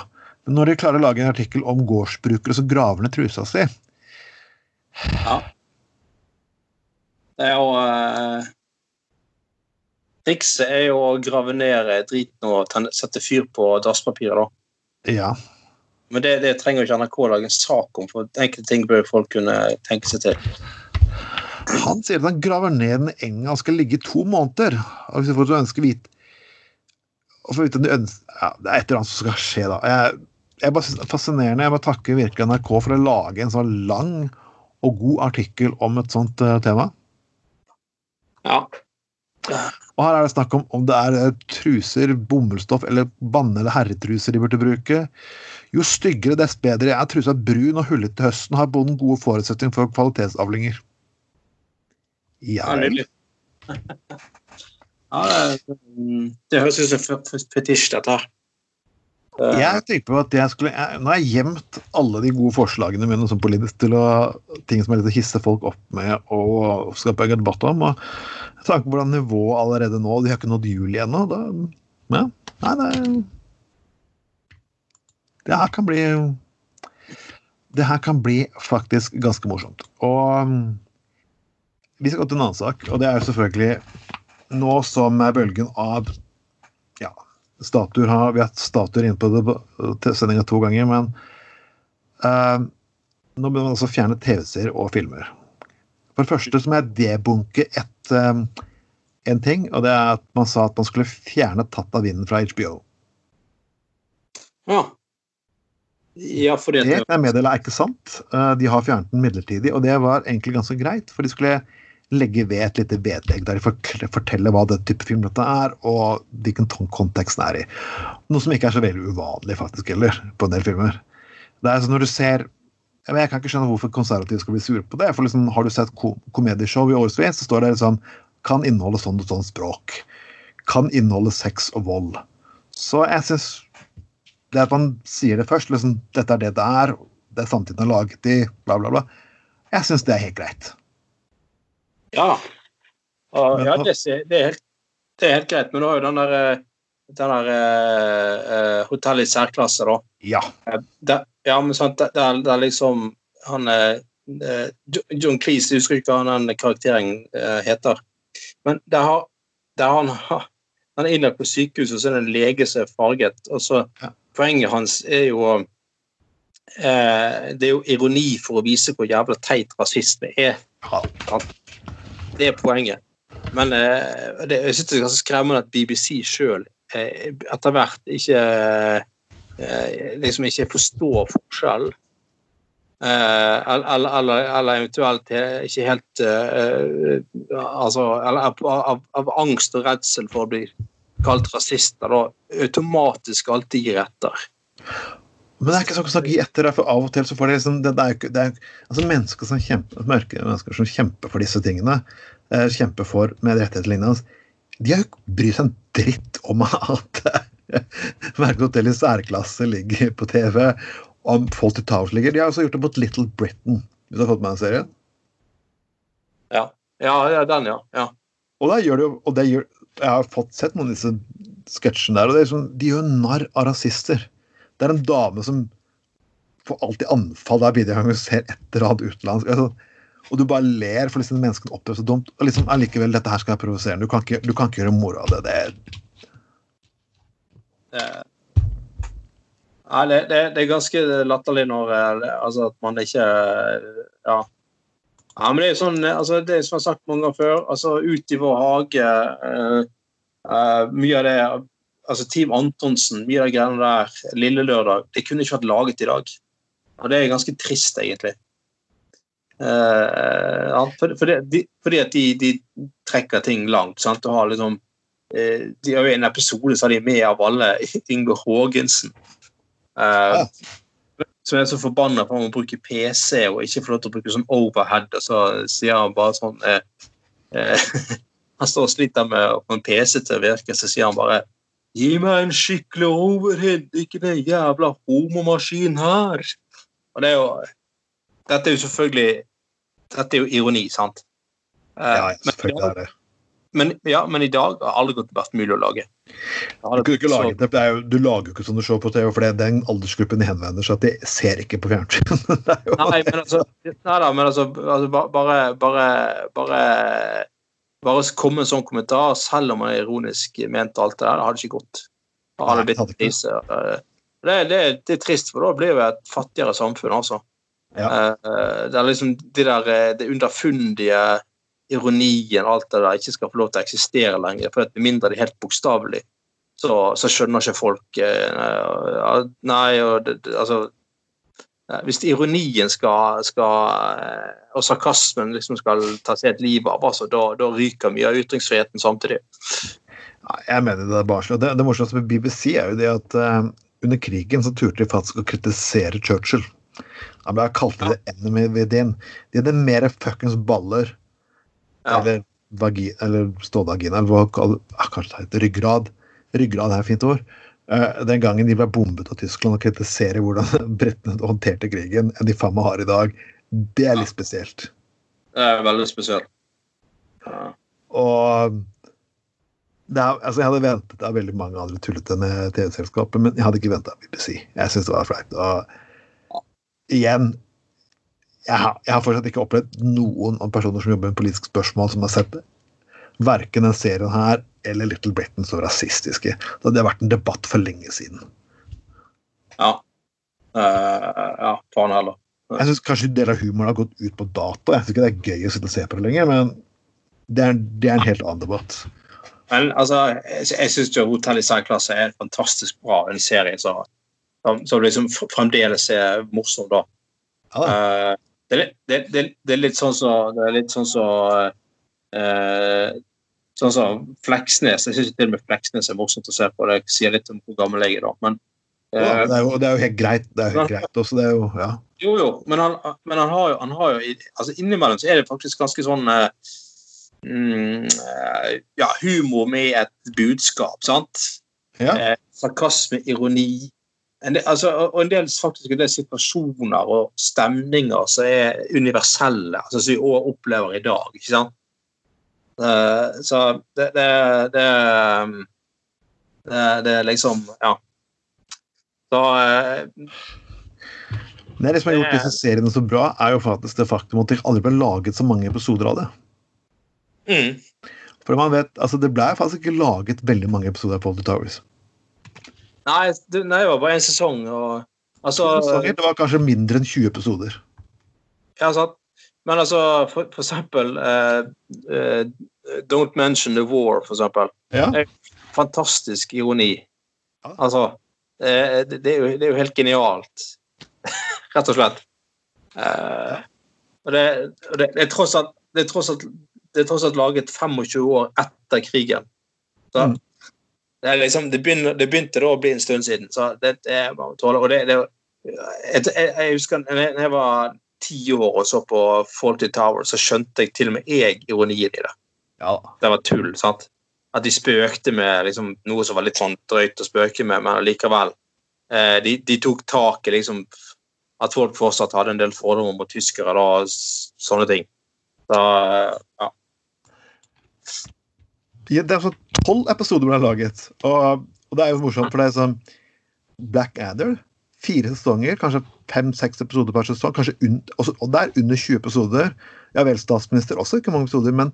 Men når de klarer å lage en artikkel om gårdsbrukere som graver ned trusa si ja. Det er jo eh, Trikset er jo å grave ned driten og sette fyr på dasspapiret, da. Ja. Men det, det trenger jo ikke NRK å lage en sak om, for enkelte ting bør folk kunne tenke seg til. Han sier at han graver ned den enga og skal ligge i to måneder. Og hvis du får ønske vite for ja, Det er et eller annet som skal skje, da. Jeg, jeg bare synes det er fascinerende. Jeg må takke virkelig NRK for å lage en sånn lang og god artikkel om et sånt uh, tema. Ja. Og her er det snakk om om det er uh, truser, bomullsstoff eller banne- eller herretruser de burde bruke. Jo styggere, dess bedre. Jeg Er trusa brun og hullete til høsten, har bonden gode forutsetninger for kvalitetsavlinger. Ja vel. <laughs> Ja, det, høres ut som fetisj, dette her. Jeg tenker på at jeg skulle, jeg, Nå har jeg gjemt alle de gode forslagene mine som politisk til å, ting som er litt å hisse folk opp med og skape en debatt om. og Jeg på hvordan nivået allerede nå De har ikke nådd juli ennå. Ja, nei, det, det her kan bli Det her kan bli faktisk ganske morsomt. Og vi skal gå til en annen sak, og det er jo selvfølgelig nå som bølgen av ja, statuer har, Vi har hatt statuer inne på det, sendinga to ganger, men uh, nå bør man altså fjerne TV-serier og filmer. For det første må jeg debunke et, um, en ting, og det er at man sa at man skulle fjerne Tatt av vinden fra HBO. Ja. Ja, for det er meddelt er ikke sant. Uh, de har fjernet den midlertidig, og det var egentlig ganske greit. For de skulle legge ved et lite vedlegg der de forteller hva den type film dette er, og hvilken kontekst den er i. Noe som ikke er så veldig uvanlig faktisk heller, på en del filmer. Det er sånn når du ser Jeg kan ikke skjønne hvorfor konservative skal bli sure på det. for liksom, Har du sett ko komedieshow i årevis, så står det liksom Kan inneholde sånn og sånn språk. Kan inneholde sex og vold. Så jeg syns det at man sier det først, liksom Dette er det det er, det er samtiden laget i, bla, bla, bla. Jeg syns det er helt greit. Ja. Og, ja det, det, er helt, det, er helt, greit. Men du har jo den der, eh, den der uh, hotellet i særklasse, da. Ja. Det, ja, men sant, der, der er, liksom Han uh, John Cleese, jeg husker ikke hva den karakteren uh, heter. Men der har, der han, han er innlagt på sykehuset, og så er det en lege som er farget. og så ja. Poenget hans er jo det er jo ironi for å vise hvor jævla teit rasisme er. Ja. Det er poenget. Men eh, det, jeg synes det er ganske skremmende at BBC sjøl eh, etter hvert ikke eh, liksom ikke forstår forskjellen. Eh, eller, eller, eller, eventuelt ikke helt eh, Altså eller, av, av, angst og redsel for å bli kalt rasister, da automatisk alltid gir etter. Men det er ikke sånn å snakke etter, for av og til så får det liksom det, det er, det er, altså Mennesker som kjemper mørke mennesker som kjemper for disse tingene, eh, kjemper for med rettigheter lignende, de har jo brydd seg en dritt om at Merke <laughs> Hotell i særklasse ligger på TV, om Fawlty Towers ligger. De har også gjort det mot Little Britain, hvis du har fått med deg serien? Ja. Ja, ja den, ja. ja. Og, da gjør det, jo og det gjør, jeg har fått sett noen av disse sketsjene der, og det er liksom, de gjør narr av rasister. Det er en dame som får alltid anfall hver bidige gang hun ser et eller annet utenlandsk. Altså, og du bare ler, for liksom menneskene opptrer så dumt. Og liksom allikevel, dette her skal være provoserende. Du, du kan ikke gjøre moro av det. Det er ja, det, det, det, er ganske latterlig når eh, altså, at man ikke Ja. ja men det er sånn, altså, det er som jeg har sagt mange ganger før, altså ut i vår hage uh, uh, Mye av det altså Team Antonsen, mye av de greiene der, Lille Lørdag, det kunne ikke vært laget i dag. Og det er ganske trist, egentlig. Uh, ja, for, for de, fordi at de, de, trekker ting langt. sant, og har liksom uh, de har jo En episode så har de med av alle <laughs> Inge Haagensen. Uh, ja. Som er så forbanna for å bruke PC og ikke få lov til å bruke sånn overhead. Og så sier han bare sånn <laughs> Han står og sliter med å få en PC til å virke, så sier han bare Gi meg en skikkelig overhead, ikke den jævla homomaskinen her. Og det er jo Dette er jo selvfølgelig Dette er jo ironi, sant? Eh, ja, selvfølgelig er det. Men, ja, men i dag har aldri gått vært mulig å lage. Du, ikke lage det, det jo, du lager jo ikke sånne show på TV, for det er den aldersgruppen de henvender seg til, ser ikke på fjernsyn. <laughs> nei, men altså, nei da, men altså, altså bare, bare, bare bare komme med en sånn kommentar, selv om man er ironisk ment alt det der, det hadde ikke gått. Det hadde blitt krise. Det, det, det, er trist, for da blir vi et fattigere samfunn, altså. Ja. Eh, det er liksom de der, eh, det underfundige ironien alt det der ikke skal få lov til å eksistere lenger. For med mindre det er helt bokstavelig, så, så, skjønner ikke folk eh, Nei, og det, det, altså Hvis ironien skal, skal, eh, og sarkasmen liksom skal ta seg et liv av, altså, da, da ryker mye av ytringsfriheten samtidig. Ja, jeg mener det er barnslig. Det, det morsomste med BBC er jo det at uh, under krigen så turte de faktisk å kritisere Churchill. Han ble kalt det ja. enemy within. De hadde mer fuckings baller. Ja. Eller, vagin, eller stålvagina, eller hva kanskje det heter ryggrad. Ryggrad er et fint ord. Uh, den gangen de ble bombet av Tyskland og kritiserer hvordan <laughs> britene håndterte krigen, enn de faen meg har i dag, det er litt spesielt. Det er veldig spesielt. Ja. Og er, altså jeg hadde ventet av veldig mange andre tullete TV-selskaper, men jeg hadde ikke venta av BBC. Jeg syns det var flaut. Og igjen jeg har, jeg har, fortsatt ikke opplevd noen av personer som jobber med politiske spørsmål, som har sett verken den serien her eller Little Britain så rasistiske. Det hadde vært en debatt for lenge siden. Ja. Uh, ja, faen heller. Jeg syns kanskje del av humoren har gått ut på data. Jeg syns ikke det er gøy å sitte og se på det lenger, men det er, det er en helt annen debatt. Men altså, jeg, jeg syns Hotell i særklasse er en fantastisk bra en serie som som, som liksom fremdeles er morsom, da. Ja. Uh, det, det, det, det, er litt sånn så Det er litt sånn så uh, Sånn som Fleksnes. Jeg syns til og med Fleksnes er morsomt å se på. Det sier litt om hvor gammel jeg er, da. Men, ja, det, er jo, det, er jo, helt greit. Det er jo helt greit også, det er jo Ja. Jo, jo, men han, men han har jo, han har jo altså Innimellom så er det faktisk ganske sånn mm, Ja, humor med et budskap, sant? Ja. sarkasme, ironi en del, altså, og en del faktisk en del situasjoner og stemninger som er universelle, altså som vi òg opplever i dag. ikke sant? Uh, så det, det, det, det, det er liksom Ja. Så uh, det, som har gjort disse seriene så bra, er jo faktisk det faktum at det aldri ble laget så mange episoder av det. Mm. For man vet, altså Det ble faktisk ikke laget veldig mange episoder av Polty Towers. Nei, det, nei, det var bare én sesong. Og, altså, det var kanskje mindre enn 20 episoder. Ja, sant. Men altså, for, for eksempel uh, uh, Don't Mention the War, for eksempel. Ja. Fantastisk ironi. Ja. Altså uh, det, det, er jo, det, er jo, helt genialt. <laughs> Rett og slett. og det, og det, er tross alt det er tross alt, det er tross alt laget 25 år etter krigen. Så, mm. Det, liksom, det, begynte, det, begynte da å bli en stund siden, så det, er bare å tåle. Og det, jeg, jeg, husker da jeg var ti år og så på Faulty Tower, så skjønte jeg til og med jeg ironien i det. Ja. Det var tull. sant? At de spøkte med liksom, noe som var litt sånn drøyt å spøke med, men likevel. Eh, de, de, tok tak i liksom, at folk fortsatt hadde en del fordommer mot tyskere da, og sånne ting. Så, ja. Det er altså tolv episoder ble laget. Og, og, det er jo morsomt, for det er sånn Black Adder, fire sesonger, kanskje fem-seks episoder per sesong. kanskje un, også, Og det er under 20 episoder. Ja vel, statsminister også, ikke mange episoder, men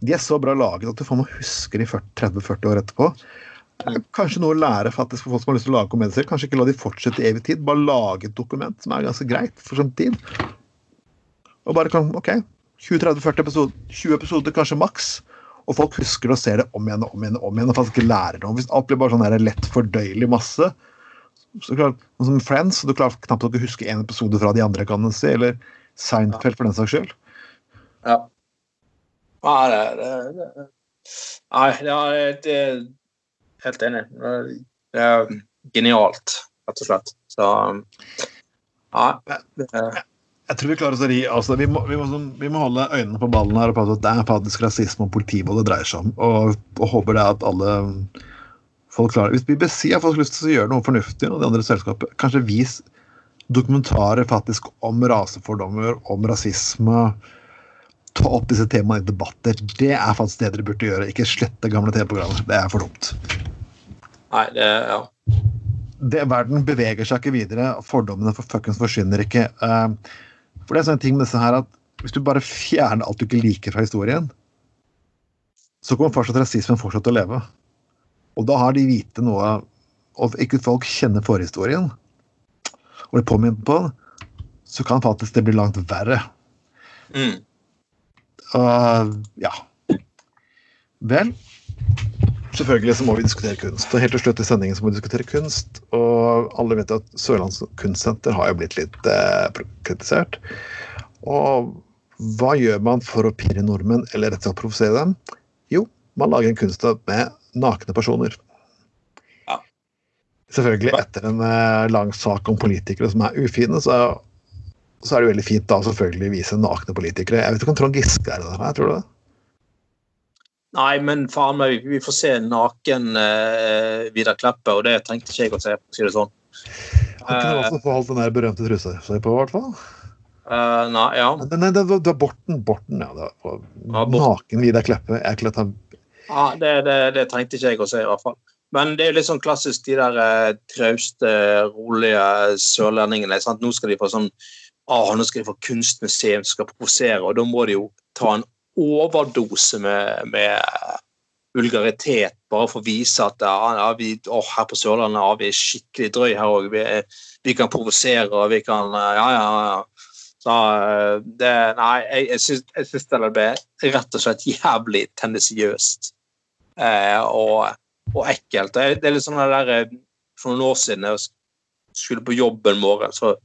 de er så bra laget at du får noe huske de 30-40 år etterpå. Kanskje noe å lære faktisk for folk som har lyst til å lage komedier. Kanskje ikke la de fortsette i evig tid, bare lage et dokument som er ganske greit for sånn tid. Og bare kan OK, 20-30-40 episoder, 20 episoder kanskje maks. Og folk husker det og ser det om igjen og om igjen. og om igjen, og faktisk ikke lærer noe. Hvis alt blir bare sånn lett fordøyelig masse så klart, Som Friends, du klarer knapt å huske én episode fra de andre, kan du si. Eller Seinfeld, for den saks skyld. Ja. Nei, det, det, det. Nei, det er helt enig. Det er genialt, rett og slett. Så ja, jeg tror vi klarer oss å ri altså, vi, må, vi, må, sånn, vi, må, holde øynene på ballen her og på at det er faktisk rasisme og politivold det dreier seg om. Og, og håper det at alle folk klarer Hvis BBC har fått lyst til å gjøre noe fornuftig, og de andre selskapet, kanskje vis dokumentarer faktisk om rasefordommer, om rasisme. Ta opp disse temaene i debatter. Det er faktisk det dere burde gjøre. Ikke slette gamle TV-programmer. Det er for dumt. Nei, det ja. Det, verden beveger seg ikke videre. Fordommene for fuckings forsvinner ikke. Uh, for det er sånn ting med disse her at Hvis du bare fjerner alt du ikke liker fra historien, så kommer fortsatt rasismen fortsatt å leve. Og da har de hvite noe Og ikke folk kjenner forhistorien, og blir påminnet på den, så kan faktisk det bli langt verre. Mm. Uh, ja. Vel, selvfølgelig så må vi diskutere kunst. Og helt til slutt i sendingen så må vi diskutere kunst. Og alle vet at Sørlands kunstsenter har jo blitt litt eh, kritisert. Og hva gjør man for å pirre nordmenn, eller rett og slett provosere dem? Jo, man lager en kunstart med nakne personer. Ja. Selvfølgelig etter en eh, lang sak om politikere som er ufine, så, så er det veldig fint da selvfølgelig vise nakne politikere. Jeg vet ikke om Trond Giske er det der, tror du det? Nei, men faen meg, vi får se naken uh, Vidar Kleppe, og det trengte ikke jeg å se, for å si det sånn. Han kunne også få holdt den der berømte trusa si på, i hvert fall. Uh, nei, ja. Nei, nei, det var, det var Borten. Borten, ja. Det var, Ja, Borten. naken Vidar Kleppe. Jeg klart han ja det, det, det trengte ikke jeg å si, i hvert fall. Men det er jo litt sånn klassisk, de der eh, trauste, rolige sørlendingene. Sant? Nå skal de få sånn ah, nå skal de få kunstmuseum som skal provosere, og da må de jo ta en overdose med, med vulgaritet bare for å vise at ja, ja, vi, å, her på Sørlandet ja, vi er skikkelig drøy her òg. Vi, vi kan provosere og vi kan Ja, ja, ja. Så eh, det Nei, jeg, jeg syns det ble rett og slett jævlig tendensiøst eh, og, og ekkelt. Det er, litt sånn det der eh, For noen år siden jeg skulle på jobb en morgen, så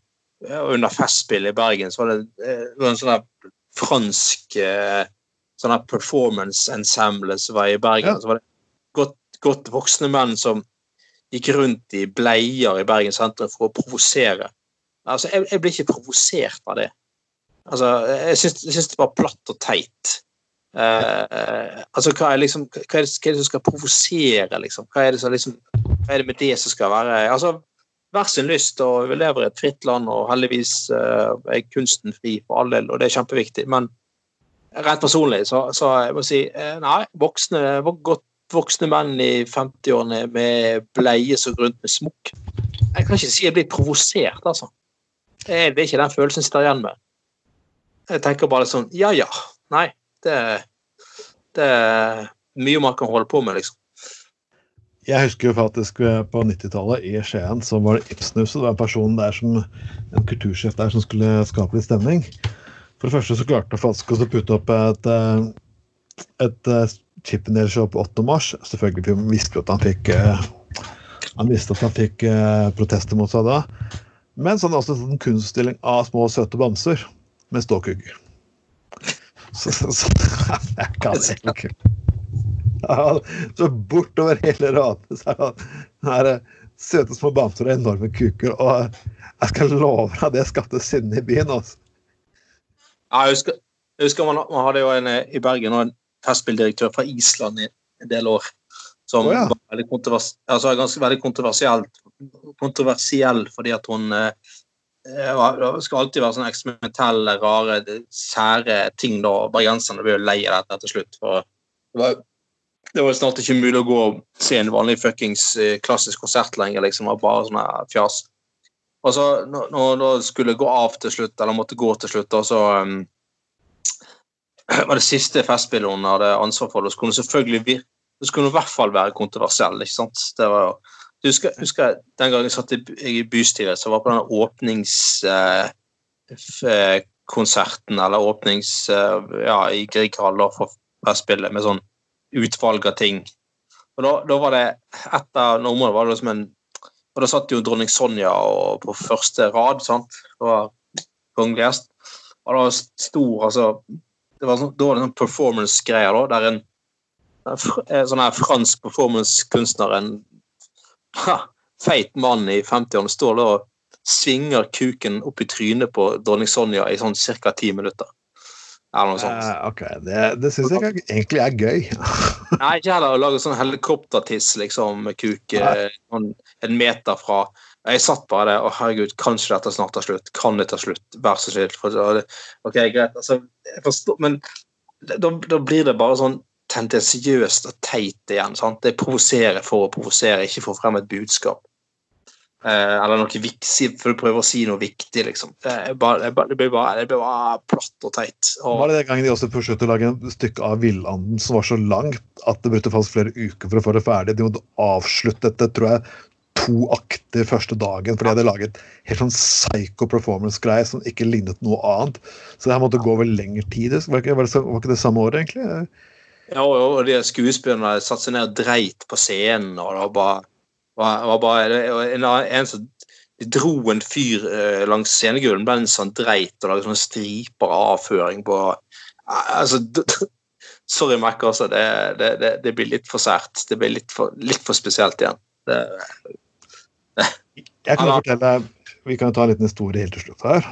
under Festspillet i Bergen, så var det, eh, en sånn fransk eh, sånn performance ensemble som var i Bergen. Ja. Så var det godt, godt voksne menn som gikk rundt i bleier i Bergen sentrum for å provosere. Altså, jeg, jeg blir ikke provosert av det. Altså, jeg syns det var platt og teit. Eh, altså, hva er, liksom, hva, er det, hva er det som skal provosere, liksom? Hva er, det som, liksom? hva er det med det som skal være Altså, hver sin lyst, og vi lever i et fritt land, og heldigvis uh, er kunsten fri for all del, og det er kjempeviktig. Men rent personlig så, så jeg må si uh, nei, voksne, godt voksne menn i 50-årene med bleie som går rundt med smokk. Jeg kan ikke si jeg blir provosert, altså. Det er ikke den følelsen jeg sitter igjen med. Jeg tenker bare sånn Ja ja. Nei, det, det er mye man kan holde på med, liksom. Jeg husker jo faktisk eh, på 90-tallet i Skien så var det Ibsenhuset. Det var en person der som, en kultursjef der som skulle skape litt stemning. For det første så klarte han faktisk å putte opp et, eh, et eh, Chippendale-show på 8. mars. Selvfølgelig visste at han fikk han visste at han fikk protester mot seg da. Men så hadde han også en kunststilling av små, søte bamser med ståkugger. Så, så, så jeg kan ikke. Så bortover hele raden så er det her søte små bamser og enorme kuker. Og jeg skal love deg det skapte sinne i byen. altså. Ja, jeg husker, jeg husker man, man hadde jo en eh, i Bergen og en festspilldirektør fra Island i en del år. Som oh, ja. var veldig, kontrovers, altså, ganske veldig kontroversielt, kontroversiell fordi at hun eh, eh, det skal alltid være sånne eksperimentelle, rare, sære ting. da, og Bergenserne ble jo lei av dette til slutt. for det var, var snart ikke mulig å gå og se en vanlig fuckings eh, klassisk konsert lenger. liksom, var bare sånn fjas. Og så når, når det skulle gå av til slutt, eller måtte gå til slutt, da, så um, <clears throat> var det siste festspillet hun hadde ansvar for. Da skulle hun selvfølgelig det skulle hun i hvert fall være kontroversiell. ikke sant? Det var jo du husker, husker Den gangen jeg satt i, i bystyret, så var på den åpningskonserten, eller åpnings... eh, ja, i Grieghallen for festspillet, med sånn utvalg av ting. Og da, da var det et av numrene var det som en Og da satt jo dronning Sonja og, på første rad, sant? Det var kongelig gjest. Og det var stor, altså det var sånn, Da var det sånn performance-greier, da, der en sånn her fransk performance-kunstner, en ha, feit mann i 50-årene, står da og svinger kuken opp i trynet på dronning Sonja i sånn ca. ti minutter. Eller noe sånt. Uh, ok, Det, det syns jeg egentlig er gøy. <laughs> Nei, ikke heller å lage sånn helikoptertiss, liksom, med kuk eh, sånn en meter fra Jeg satt bare der og herregud, kanskje dette snart tar slutt? Kan det ta slutt? Vær så snill. Ok, greit. Altså, jeg forstår, men da, da blir det bare sånn tendensiøst og teit igjen. sant? Det provoserer for å provosere, ikke få frem et budskap. Eh, eller noe viktig, for å prøve å si noe viktig, liksom. Det, blir bare, bare platt og teit. Og, Var det den gangen de også forsøkte å lage en stykke av Villanden som var så langt at det brukte fast flere uker for å få det ferdig? De måtte avslutte dette, tror jeg, to akter første dagen, for de hadde laget helt sånn psycho performance-greie som ikke lignet noe annet. Så det her måtte gå over lengre tid. Var ikke, det, var ikke det samme året, egentlig? Ja, og de skuespillerne satte seg ned og dreit på scenen, og det var bare, var, var bare en, en som de dro en fyr eh, langs scenegulvet mens han dreit og lagde sånne striper av avføring på altså, <laughs> Sorry, Mac, altså. Det, det, det, det, blir litt for sært. Det blir litt for, litt for spesielt igjen. Jeg kan fortelle, Vi kan ta en liten historie helt til slutt her.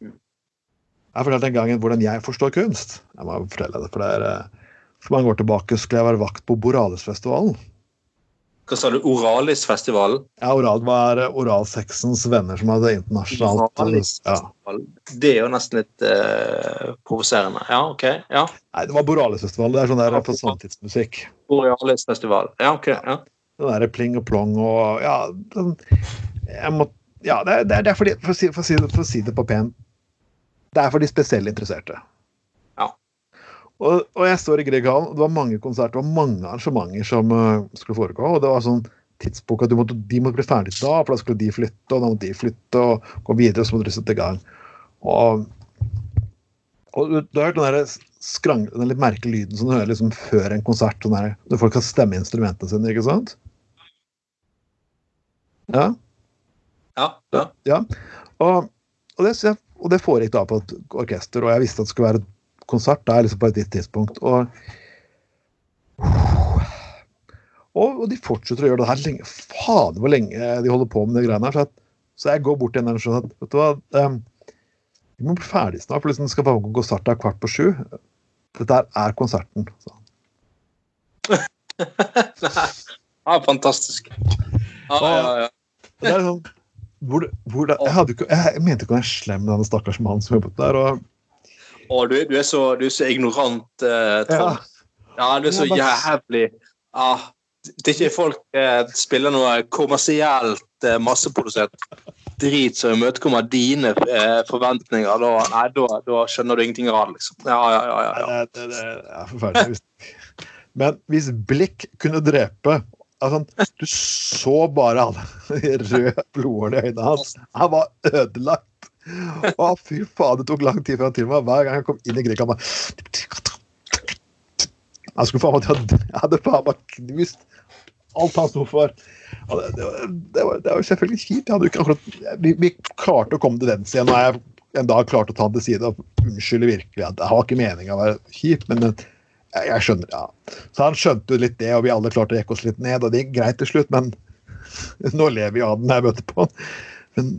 Jeg fortalte en gang hvordan jeg forstår kunst. Jeg må fortelle det, For det er, eh, for mange år tilbake skulle jeg være vakt på Boralesfestivalen. Hva sa du? Oralisfestivalen? Ja, Oral var oralsexens venner som hadde internasjonalt ja. Det er jo nesten litt uh, provoserende. Ja, OK. ja. Nei, det var Boralisfestival. Det er sånn der for samtidsmusikk. Oralisfestival. Ja, OK. ja. Den derre pling og plong og Ja, jeg må, ja det, er, det er fordi, for å, si, for, å si, for å si det på pent Det er for de spesielt interesserte. Og, og, jeg står i Grieghallen, og det var mange konserter og mange arrangementer som uh, skulle foregå. Og det var sånn tidspunkt at måtte, de måtte bli ferdig da, for da skulle de flytte, og da måtte de flytte og gå videre, så måtte de sette i gang. Og, og du har hørt den der skrang, den litt merkelige lyden som du hører liksom før en konsert, sånn der, når folk kan stemme instrumentene sine, ikke sant? Ja? Ja. ja. ja. Og, og, det, og det foregikk da på et orkester, og jeg visste at det skulle være konsert er liksom på et gitt tidspunkt. Og, og, de fortsetter å gjøre det her lenge. Fader hvor lenge de holder på med de greiene her. Så, at, så jeg går bort til en og sier at vet du hva, um, vi må bli ferdig snart, for liksom skal bare gå er kvart på sju. Dette er konserten. Så. <laughs> ja, fantastisk. Ja, ja, ja. Det er sånn, hvor, hvor det, jeg, ikke, jeg, mente ikke å være slem med denne stakkars mannen som jobbet der. og å, du, du, er så, du, er så, ignorant, uh, Trond. Ja. ja. du er så jævlig ja, Det er ikke folk uh, spiller noe kommersielt uh, masseprodusert drit som imøtekommer dine uh, forventninger, da, nei, da, da, skjønner du ingenting av det, liksom. Ja, ja, ja. ja, ja. Det, det, det er forferdelig. Men hvis blikk kunne drepe altså, Du så bare de <laughs> røde blodårene i øynene hans. Han var ødelagt. Å, fy faen, det tok lang tid før han til meg. Hver gang jeg kom inn i Grieg, han skulle faen meg hadde faen meg knust alt han sto for. Det, det, det, var, det var selvfølgelig kjipt. Akkurat, vi, vi, klarte å komme til den siden. Og jeg en dag klarte å ta han til side og unnskylde virkelig. Jeg har ikke meninga å være kjip, men jeg, jeg, skjønner, ja. Så han skjønte jo litt det, og vi alle klarte å jekke oss litt ned. Og det gikk greit til slutt, men <laughs> nå lever vi av den jeg møter på. Men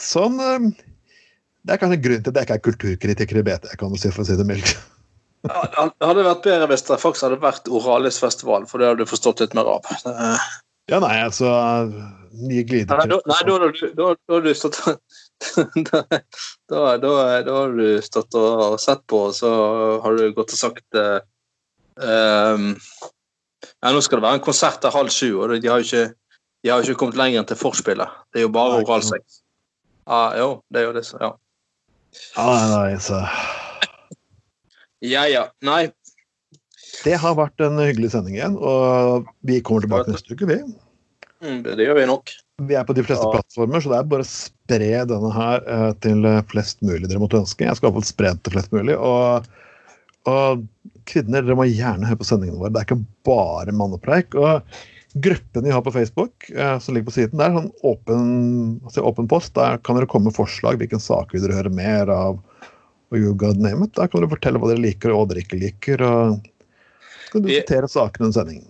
sånn eh, Det er kanskje grunnen til at jeg ikke er kulturkritiker i BT, kan du si, for å si det mildt. Ja, det hadde vært bedre hvis det faktisk hadde vært Oralis-festival, for det hadde du forstått litt mer av. Ja, nei, altså Nye glideturer Nei, da har du stått <laughs> da, da, da, har du stått og sett på, og så har du gått og sagt uh, um, ja, Nå skal det være en konsert til halv sju, og de har jo ikke, de har ikke kommet lenger enn til forspillet. Det er jo bare oralsex. Ah, jo, det er jo det, så ja. Ah, nei, så. Ja ja. Nei. Det har vært en hyggelig sending igjen, og vi kommer tilbake neste uke, vi. Mm, det gjør vi nok. Vi er på de fleste ja. plattformer, så det er bare å spre denne her eh, til flest mulig dere måtte ønske. Jeg skal iallfall spre den til flest mulig. Og, og, kvinner, dere må gjerne høre på sendingene våre. Det er ikke bare mannepreik. og Gruppen vi har på Facebook, eh, som ligger på siden, der, er sånn åpen, altså åpen post. Der kan dere komme med forslag. Hvilken sak vil dere høre mer av? Og you God name it. Der kan dere fortelle hva dere liker og hva dere ikke liker. og kan du diskutere sakene under sendingen.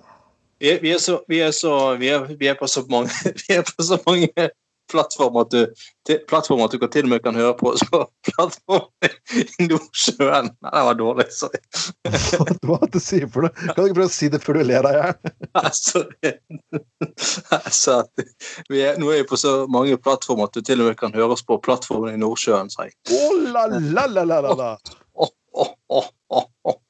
Vi, vi, er så, vi, er så, vi, er, vi, er på så mange, <laughs> vi er på så mange plattform at du, til, plattform at du kan til og med kan høre på oss <laughs> på plattform i Nordsjøen. Nei, det var dårlig. Sorry. <laughs> Hva du sier for noe? Kan du ikke prøve å si det før du ler deg i hjel? Sorry. Altså, er, nå er vi på så mange plattformer at du til og med kan høre oss på plattformen i Nordsjøen, sa jeg. Oh, la, la, la, la, la. Oh, oh, oh, <laughs> oh, oh.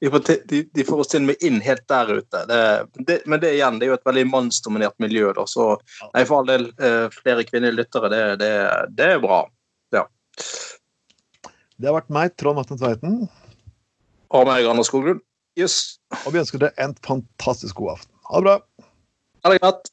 De, får de, de, får oss til og med inn helt der ute. Det, det, men det igjen, det er jo et veldig mannsdominert miljø. Da, så nei, for all del eh, flere kvinnelige lyttere, det, det, det, er bra. Ja. Det har vært meg, Trond Atten Tveiten. Og meg, Anders Skoglund. Yes. Og vi ønsker deg en fantastisk god aften. Ha det bra. Ha det godt.